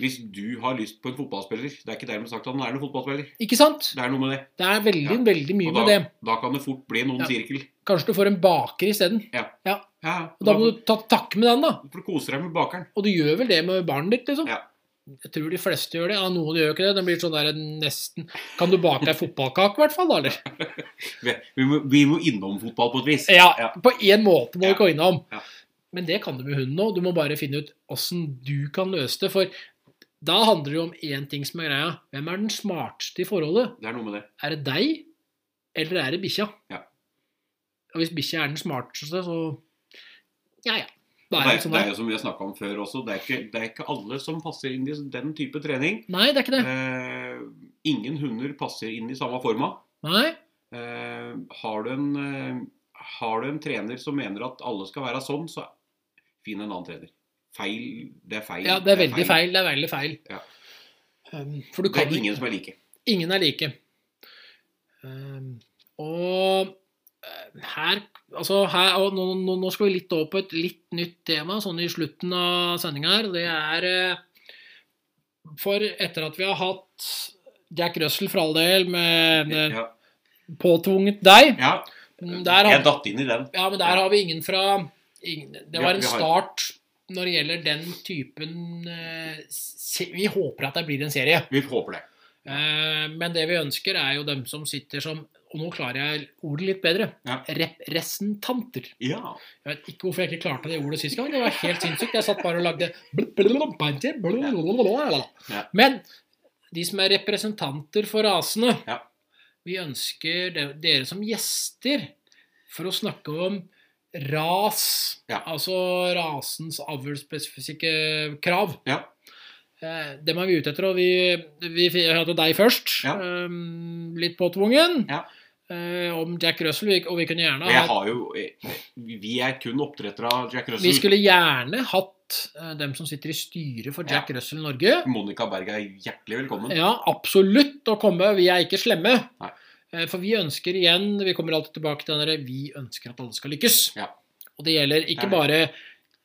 Speaker 1: Hvis du har lyst på en fotballspiller Det er ikke dermed sagt at han er noen fotballspiller.
Speaker 2: ikke sant?
Speaker 1: Det er noe med det.
Speaker 2: Det er veldig,
Speaker 1: Ja.
Speaker 2: veldig mye
Speaker 1: da,
Speaker 2: med det.
Speaker 1: da kan det fort bli noen
Speaker 2: Ja.
Speaker 1: sirkel.
Speaker 2: Kanskje du får en baker isteden.
Speaker 1: Ja,
Speaker 2: Og da må du ta takke med den, da.
Speaker 1: For du koser deg med bakeren.
Speaker 2: Og du gjør vel det med barnet ditt, liksom?
Speaker 1: Ja.
Speaker 2: Jeg tror de fleste gjør det. Ja, noen gjør ikke det. Den blir sånn der nesten Kan du bake deg fotballkake, i hvert fall, da, eller?
Speaker 1: Vi, vi, må, vi må innom fotball på et vis.
Speaker 2: Ja,
Speaker 1: Ja.
Speaker 2: på én måte må
Speaker 1: Ja.
Speaker 2: vi gå innom.
Speaker 1: Ja.
Speaker 2: Men det kan du med hunden òg. Du må bare finne ut åssen du kan løse det. For da handler det jo om én ting som er greia. Hvem er den smarteste i forholdet?
Speaker 1: Det er noe med det.
Speaker 2: Er det deg, eller er det bikkja?
Speaker 1: Ja.
Speaker 2: Og hvis bikkja er den smarteste, så Ja, ja.
Speaker 1: Det
Speaker 2: er
Speaker 1: det,
Speaker 2: sånn
Speaker 1: det er jo som vi har snakka om før også, det er, ikke, det er ikke alle som passer inn i den type trening.
Speaker 2: Nei, det er ikke det.
Speaker 1: Eh, ingen hunder passer inn i samme forma.
Speaker 2: Nei.
Speaker 1: Eh, har, du en, eh, har du en trener som mener at alle skal være sånn, så finn en annen trener. Feil. Det er feil.
Speaker 2: Ja, det er veldig feil. Det er veldig feil.
Speaker 1: Ja.
Speaker 2: Um, For du
Speaker 1: Det er ingen som er like.
Speaker 2: Ingen er like. Um, og eh, her Altså her, og nå, nå, nå skal vi litt over på et litt nytt tema, sånn i slutten av sendinga her. Det er eh, For etter at vi har hatt Jack Russell for all del med, med
Speaker 1: Ja,
Speaker 2: påtvunget deg
Speaker 1: ja
Speaker 2: der
Speaker 1: jeg datt inn i den.
Speaker 2: Ja, men der har vi ingen fra ingen, Det var en start når det gjelder den typen eh, Vi håper at det blir en serie.
Speaker 1: Vi håper det.
Speaker 2: Eh, Men det vi ønsker, er jo dem som sitter som Og nå klarer jeg ordet litt bedre.
Speaker 1: Ja.
Speaker 2: Representanter.
Speaker 1: Ja.
Speaker 2: Jeg vet ikke hvorfor jeg ikke klarte det ordet sist gang. Det var helt sinnssykt. Jeg satt bare og lagde. Men de som er representanter for rasene
Speaker 1: Ja.
Speaker 2: Vi ønsker dere som gjester for å snakke om ras.
Speaker 1: Ja.
Speaker 2: Altså rasens avlsspesifikke krav.
Speaker 1: Ja.
Speaker 2: Eh, Dem er vi ute etter, og vi, vi hadde deg først.
Speaker 1: Ja.
Speaker 2: eh, Litt påtvungen.
Speaker 1: Ja.
Speaker 2: eh, Om Jack Russell, og vi kunne gjerne hatt
Speaker 1: har jo Vi er kun oppdrettere av Jack Russell.
Speaker 2: Vi skulle gjerne hatt eh, dem som sitter i styret for Jack Russell Norge.
Speaker 1: Monica Berg er hjertelig velkommen.
Speaker 2: Ja, absolutt å komme. Vi er ikke slemme.
Speaker 1: Nei.
Speaker 2: Eh, For vi ønsker igjen Vi kommer alltid tilbake til den derre Vi ønsker at alle skal lykkes.
Speaker 1: Ja.
Speaker 2: Og det gjelder ikke bare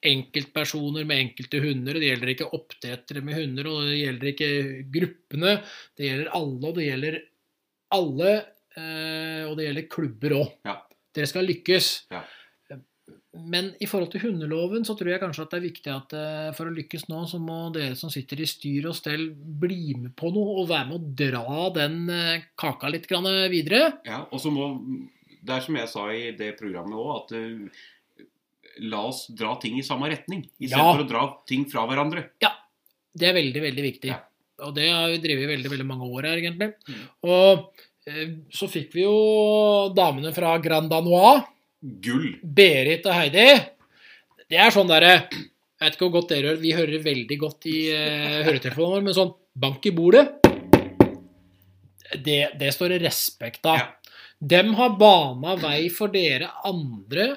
Speaker 2: enkeltpersoner med enkelte hunder, det gjelder ikke oppdrettere med hunder, og det gjelder ikke gruppene. Det gjelder alle, og det gjelder alle, eh, og det gjelder klubber òg.
Speaker 1: Ja.
Speaker 2: Dere skal lykkes.
Speaker 1: Ja.
Speaker 2: Men i forhold til hundeloven så tror jeg kanskje at det er viktig at eh, for å lykkes nå, så må dere som sitter i styr og stell, bli med på noe og være med å dra den eh, kaka litt grann videre.
Speaker 1: Ja, og så må Det er som jeg sa i det programmet òg, at eh, la oss dra ting i samme retning. Istedenfor
Speaker 2: Ja.
Speaker 1: å dra ting fra hverandre. Ja.
Speaker 2: Det er veldig, veldig viktig.
Speaker 1: Ja.
Speaker 2: Og det har vi drevet i veldig, veldig mange år her, egentlig.
Speaker 1: Mm.
Speaker 2: Og eh, så fikk vi jo damene fra Grand Danois,
Speaker 1: Gull.
Speaker 2: Berit og Heidi. Det er sånn derre Jeg vet ikke hvor godt dere hører, vi hører veldig godt i uh, høretelefonen vår, men sånn bank i bordet Det, det står det respekt av.
Speaker 1: Ja.
Speaker 2: Dem har bana vei for dere andre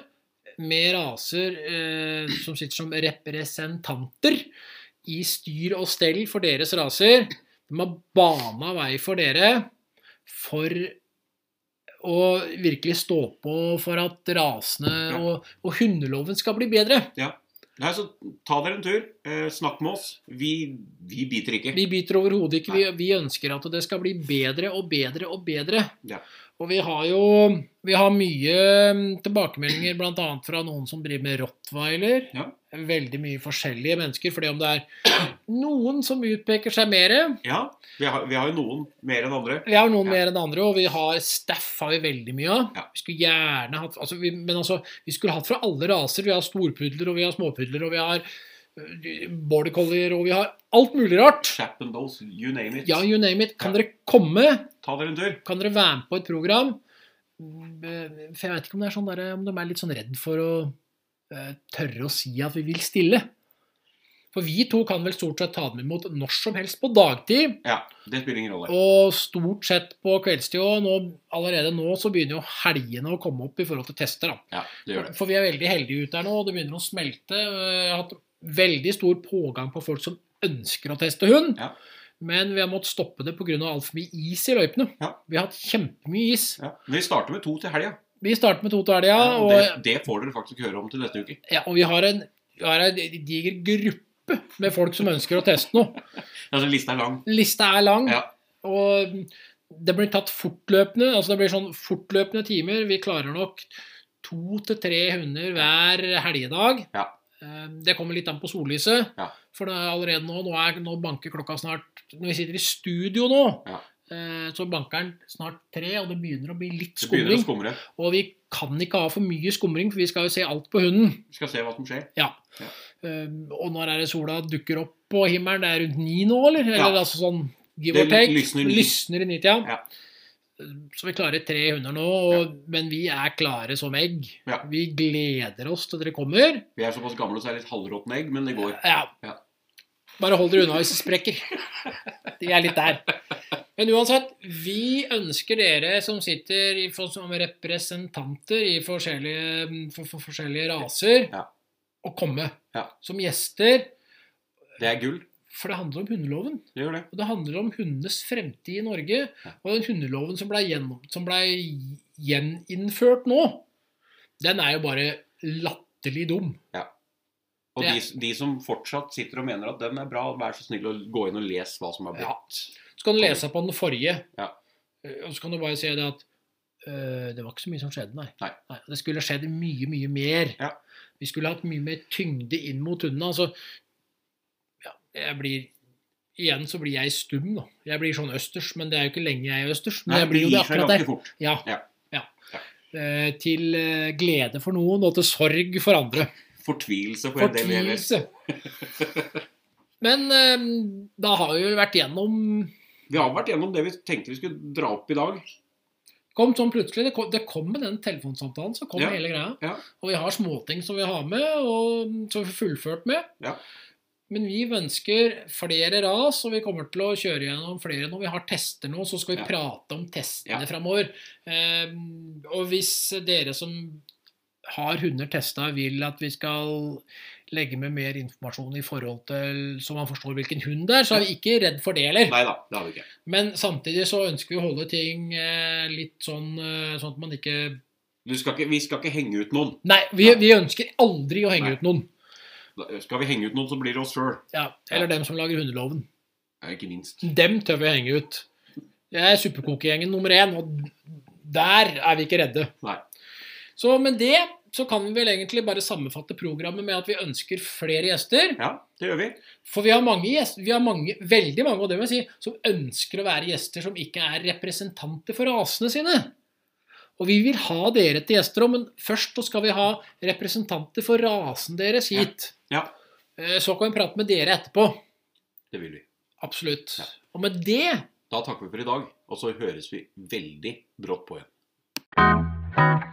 Speaker 2: med raser uh, som sitter som representanter i styr og stell for deres raser. De har bana vei for dere for å virkelig stå på for at rasene
Speaker 1: Ja.
Speaker 2: og, og hundeloven skal bli bedre.
Speaker 1: Nei, så Ta dere en tur. Eh, snakk med oss. Vi, vi biter ikke.
Speaker 2: Vi biter overhodet ikke. Vi, vi ønsker at det skal bli bedre og bedre og bedre.
Speaker 1: Ja.
Speaker 2: Og vi har jo vi har mye mm, tilbakemeldinger bl.a. fra noen som driver med rottweiler.
Speaker 1: Ja.
Speaker 2: Veldig mye forskjellige mennesker. fordi om det er noen som utpeker seg mer
Speaker 1: Ja, vi har, vi har jo noen mer enn andre.
Speaker 2: Vi har noen
Speaker 1: Ja.
Speaker 2: mer enn andre, og vi har staff har vi veldig mye av.
Speaker 1: Ja.
Speaker 2: Vi skulle gjerne hatt altså, vi, Men altså, vi skulle hatt fra alle raser. Vi har storpudler, og vi har småpudler, og vi har border collier, og vi har alt mulig rart.
Speaker 1: Chap and those, you name it.
Speaker 2: Ja, you name it. Kan
Speaker 1: Ja.
Speaker 2: dere komme?
Speaker 1: Ta dere en tur.
Speaker 2: Kan dere være med på et program? For jeg vet ikke om det er sånn der, om de er litt sånn redd for å uh, tørre å si at vi vil stille. For vi to kan vel stort sett ta dem imot når som helst på dagtid.
Speaker 1: Ja, det spiller ingen rolle.
Speaker 2: Og stort sett på kveldstid òg. Allerede nå så begynner jo helgene å komme opp i forhold til tester. da.
Speaker 1: Ja, det gjør det.
Speaker 2: For vi er veldig heldige ute her nå, og det begynner å smelte. Jeg har hatt veldig stor pågang på folk som ønsker å teste hund.
Speaker 1: Ja.
Speaker 2: Men vi har måttet stoppe det pga. altfor mye is i løypene.
Speaker 1: Ja.
Speaker 2: Vi har hatt kjempemye is.
Speaker 1: Ja. Men vi starter med to til helga.
Speaker 2: Vi starter med to til helga,
Speaker 1: Ja, og
Speaker 2: og,
Speaker 1: det, det får dere faktisk høre om til neste uke.
Speaker 2: ja, og vi har en, vi har en diger gruppe med folk som ønsker å teste noe.
Speaker 1: Altså, lista er lang.
Speaker 2: Lista er lang, og det blir tatt fortløpende. Altså det blir sånn fortløpende timer. Vi klarer nok to til tre hunder hver helgedag.
Speaker 1: Ja.
Speaker 2: Eh, Det kommer litt an på sollyset.
Speaker 1: Ja.
Speaker 2: For er allerede nå, nå, er, nå banker klokka snart Når vi sitter i studio nå,
Speaker 1: Ja.
Speaker 2: eh, så banker den snart tre, og det begynner å bli litt skumring. Og vi kan ikke ha for mye skumring, for vi skal jo se alt på hunden.
Speaker 1: Vi skal se hva som skjer.
Speaker 2: Eh, Og når er det sola dukker opp på himmelen? Det er rundt ni nå, eller? Eller altså sånn give or take.
Speaker 1: lysner
Speaker 2: lysner i nitida.
Speaker 1: Ja.
Speaker 2: Så vi klarer tre hunder nå, og, men vi er klare som egg.
Speaker 1: Ja.
Speaker 2: Vi gleder oss til dere kommer.
Speaker 1: Vi er såpass gamle så det er litt halvråtne egg, men det går.
Speaker 2: Ja.
Speaker 1: Ja.
Speaker 2: Bare hold dere unna hvis det sprekker. De er litt der. Men uansett, vi ønsker dere som sitter som representanter i forskjellige, for, for forskjellige raser,
Speaker 1: Ja.
Speaker 2: å komme
Speaker 1: Ja.
Speaker 2: som gjester.
Speaker 1: Det er gull.
Speaker 2: For det handler om hundeloven.
Speaker 1: Det det.
Speaker 2: Og det handler om hundenes fremtid i Norge. Og den hundeloven som ble, ble gjeninnført nå, den er jo bare latterlig dum.
Speaker 1: Og de, de som fortsatt sitter og mener at den er bra, vær så snill å gå inn og lese hva som er
Speaker 2: Ja. Så kan du lese på den forrige,
Speaker 1: Ja.
Speaker 2: Eh, og så kan du bare si det at øh, det var ikke så mye som skjedde, nei.
Speaker 1: Nei.
Speaker 2: Det skulle skjedd mye, mye mer.
Speaker 1: Ja.
Speaker 2: Vi skulle hatt mye mer tyngde inn mot hundene. Altså, ja, jeg blir Igjen så blir jeg stum, da. Jeg blir sånn østers, men det er jo ikke lenge jeg er østers. Men
Speaker 1: Nei,
Speaker 2: jeg blir jo det akkurat der.
Speaker 1: fort.
Speaker 2: Ja.
Speaker 1: Ja.
Speaker 2: ja. Eh, til eh, glede for noen og til sorg for andre.
Speaker 1: Fortvilelse for en del
Speaker 2: gjelder. Men eh, da har vi jo vært gjennom
Speaker 1: Vi har vært gjennom det vi tenkte vi skulle dra opp i dag.
Speaker 2: kom sånn plutselig, det kom, det kom med den telefonsamtalen, så kom
Speaker 1: Ja.
Speaker 2: hele greia.
Speaker 1: Ja.
Speaker 2: Og vi har småting som vi har med, og som vi får fullført med.
Speaker 1: Ja.
Speaker 2: Men vi ønsker flere ras, og vi kommer til å kjøre gjennom flere når vi har tester nå. Så skal vi
Speaker 1: Ja.
Speaker 2: prate om testene
Speaker 1: Ja.
Speaker 2: framover. Eh, og hvis dere som har hunder testa, vil at vi skal legge med mer informasjon i forhold til så man forstår hvilken hund det er, så er vi ikke redd for det heller.
Speaker 1: Nei da, det har vi ikke.
Speaker 2: Men samtidig så ønsker vi å holde ting eh, litt sånn eh, sånn at man ikke
Speaker 1: skal ikke. Vi skal ikke henge ut noen.
Speaker 2: Nei, vi, vi ønsker aldri å henge
Speaker 1: Nei.
Speaker 2: ut noen.
Speaker 1: Da- Skal vi henge ut noen, så blir det oss sjøl.
Speaker 2: Ja, eller dem som lager hundeloven.
Speaker 1: Ja, ikke minst.
Speaker 2: Dem tør vi henge ut. Jeg er Superkokegjengen nummer én, og der er vi ikke redde.
Speaker 1: Nei.
Speaker 2: Så med det så kan vi vel egentlig bare sammenfatte programmet med at vi ønsker flere gjester.
Speaker 1: Ja, det gjør vi.
Speaker 2: For vi har mange gjester, vi har mange, veldig mange, og det vil jeg si, som ønsker å være gjester som ikke er representanter for rasene sine. Og vi vil ha dere til gjester òg, men først så skal vi ha representanter for rasen deres hit.
Speaker 1: Ja,
Speaker 2: ja. Så kan vi prate med dere etterpå.
Speaker 1: det vil vi.
Speaker 2: Absolutt.
Speaker 1: Ja.
Speaker 2: Og med det
Speaker 1: Da takker vi for i dag, og så høres vi veldig brått på igjen.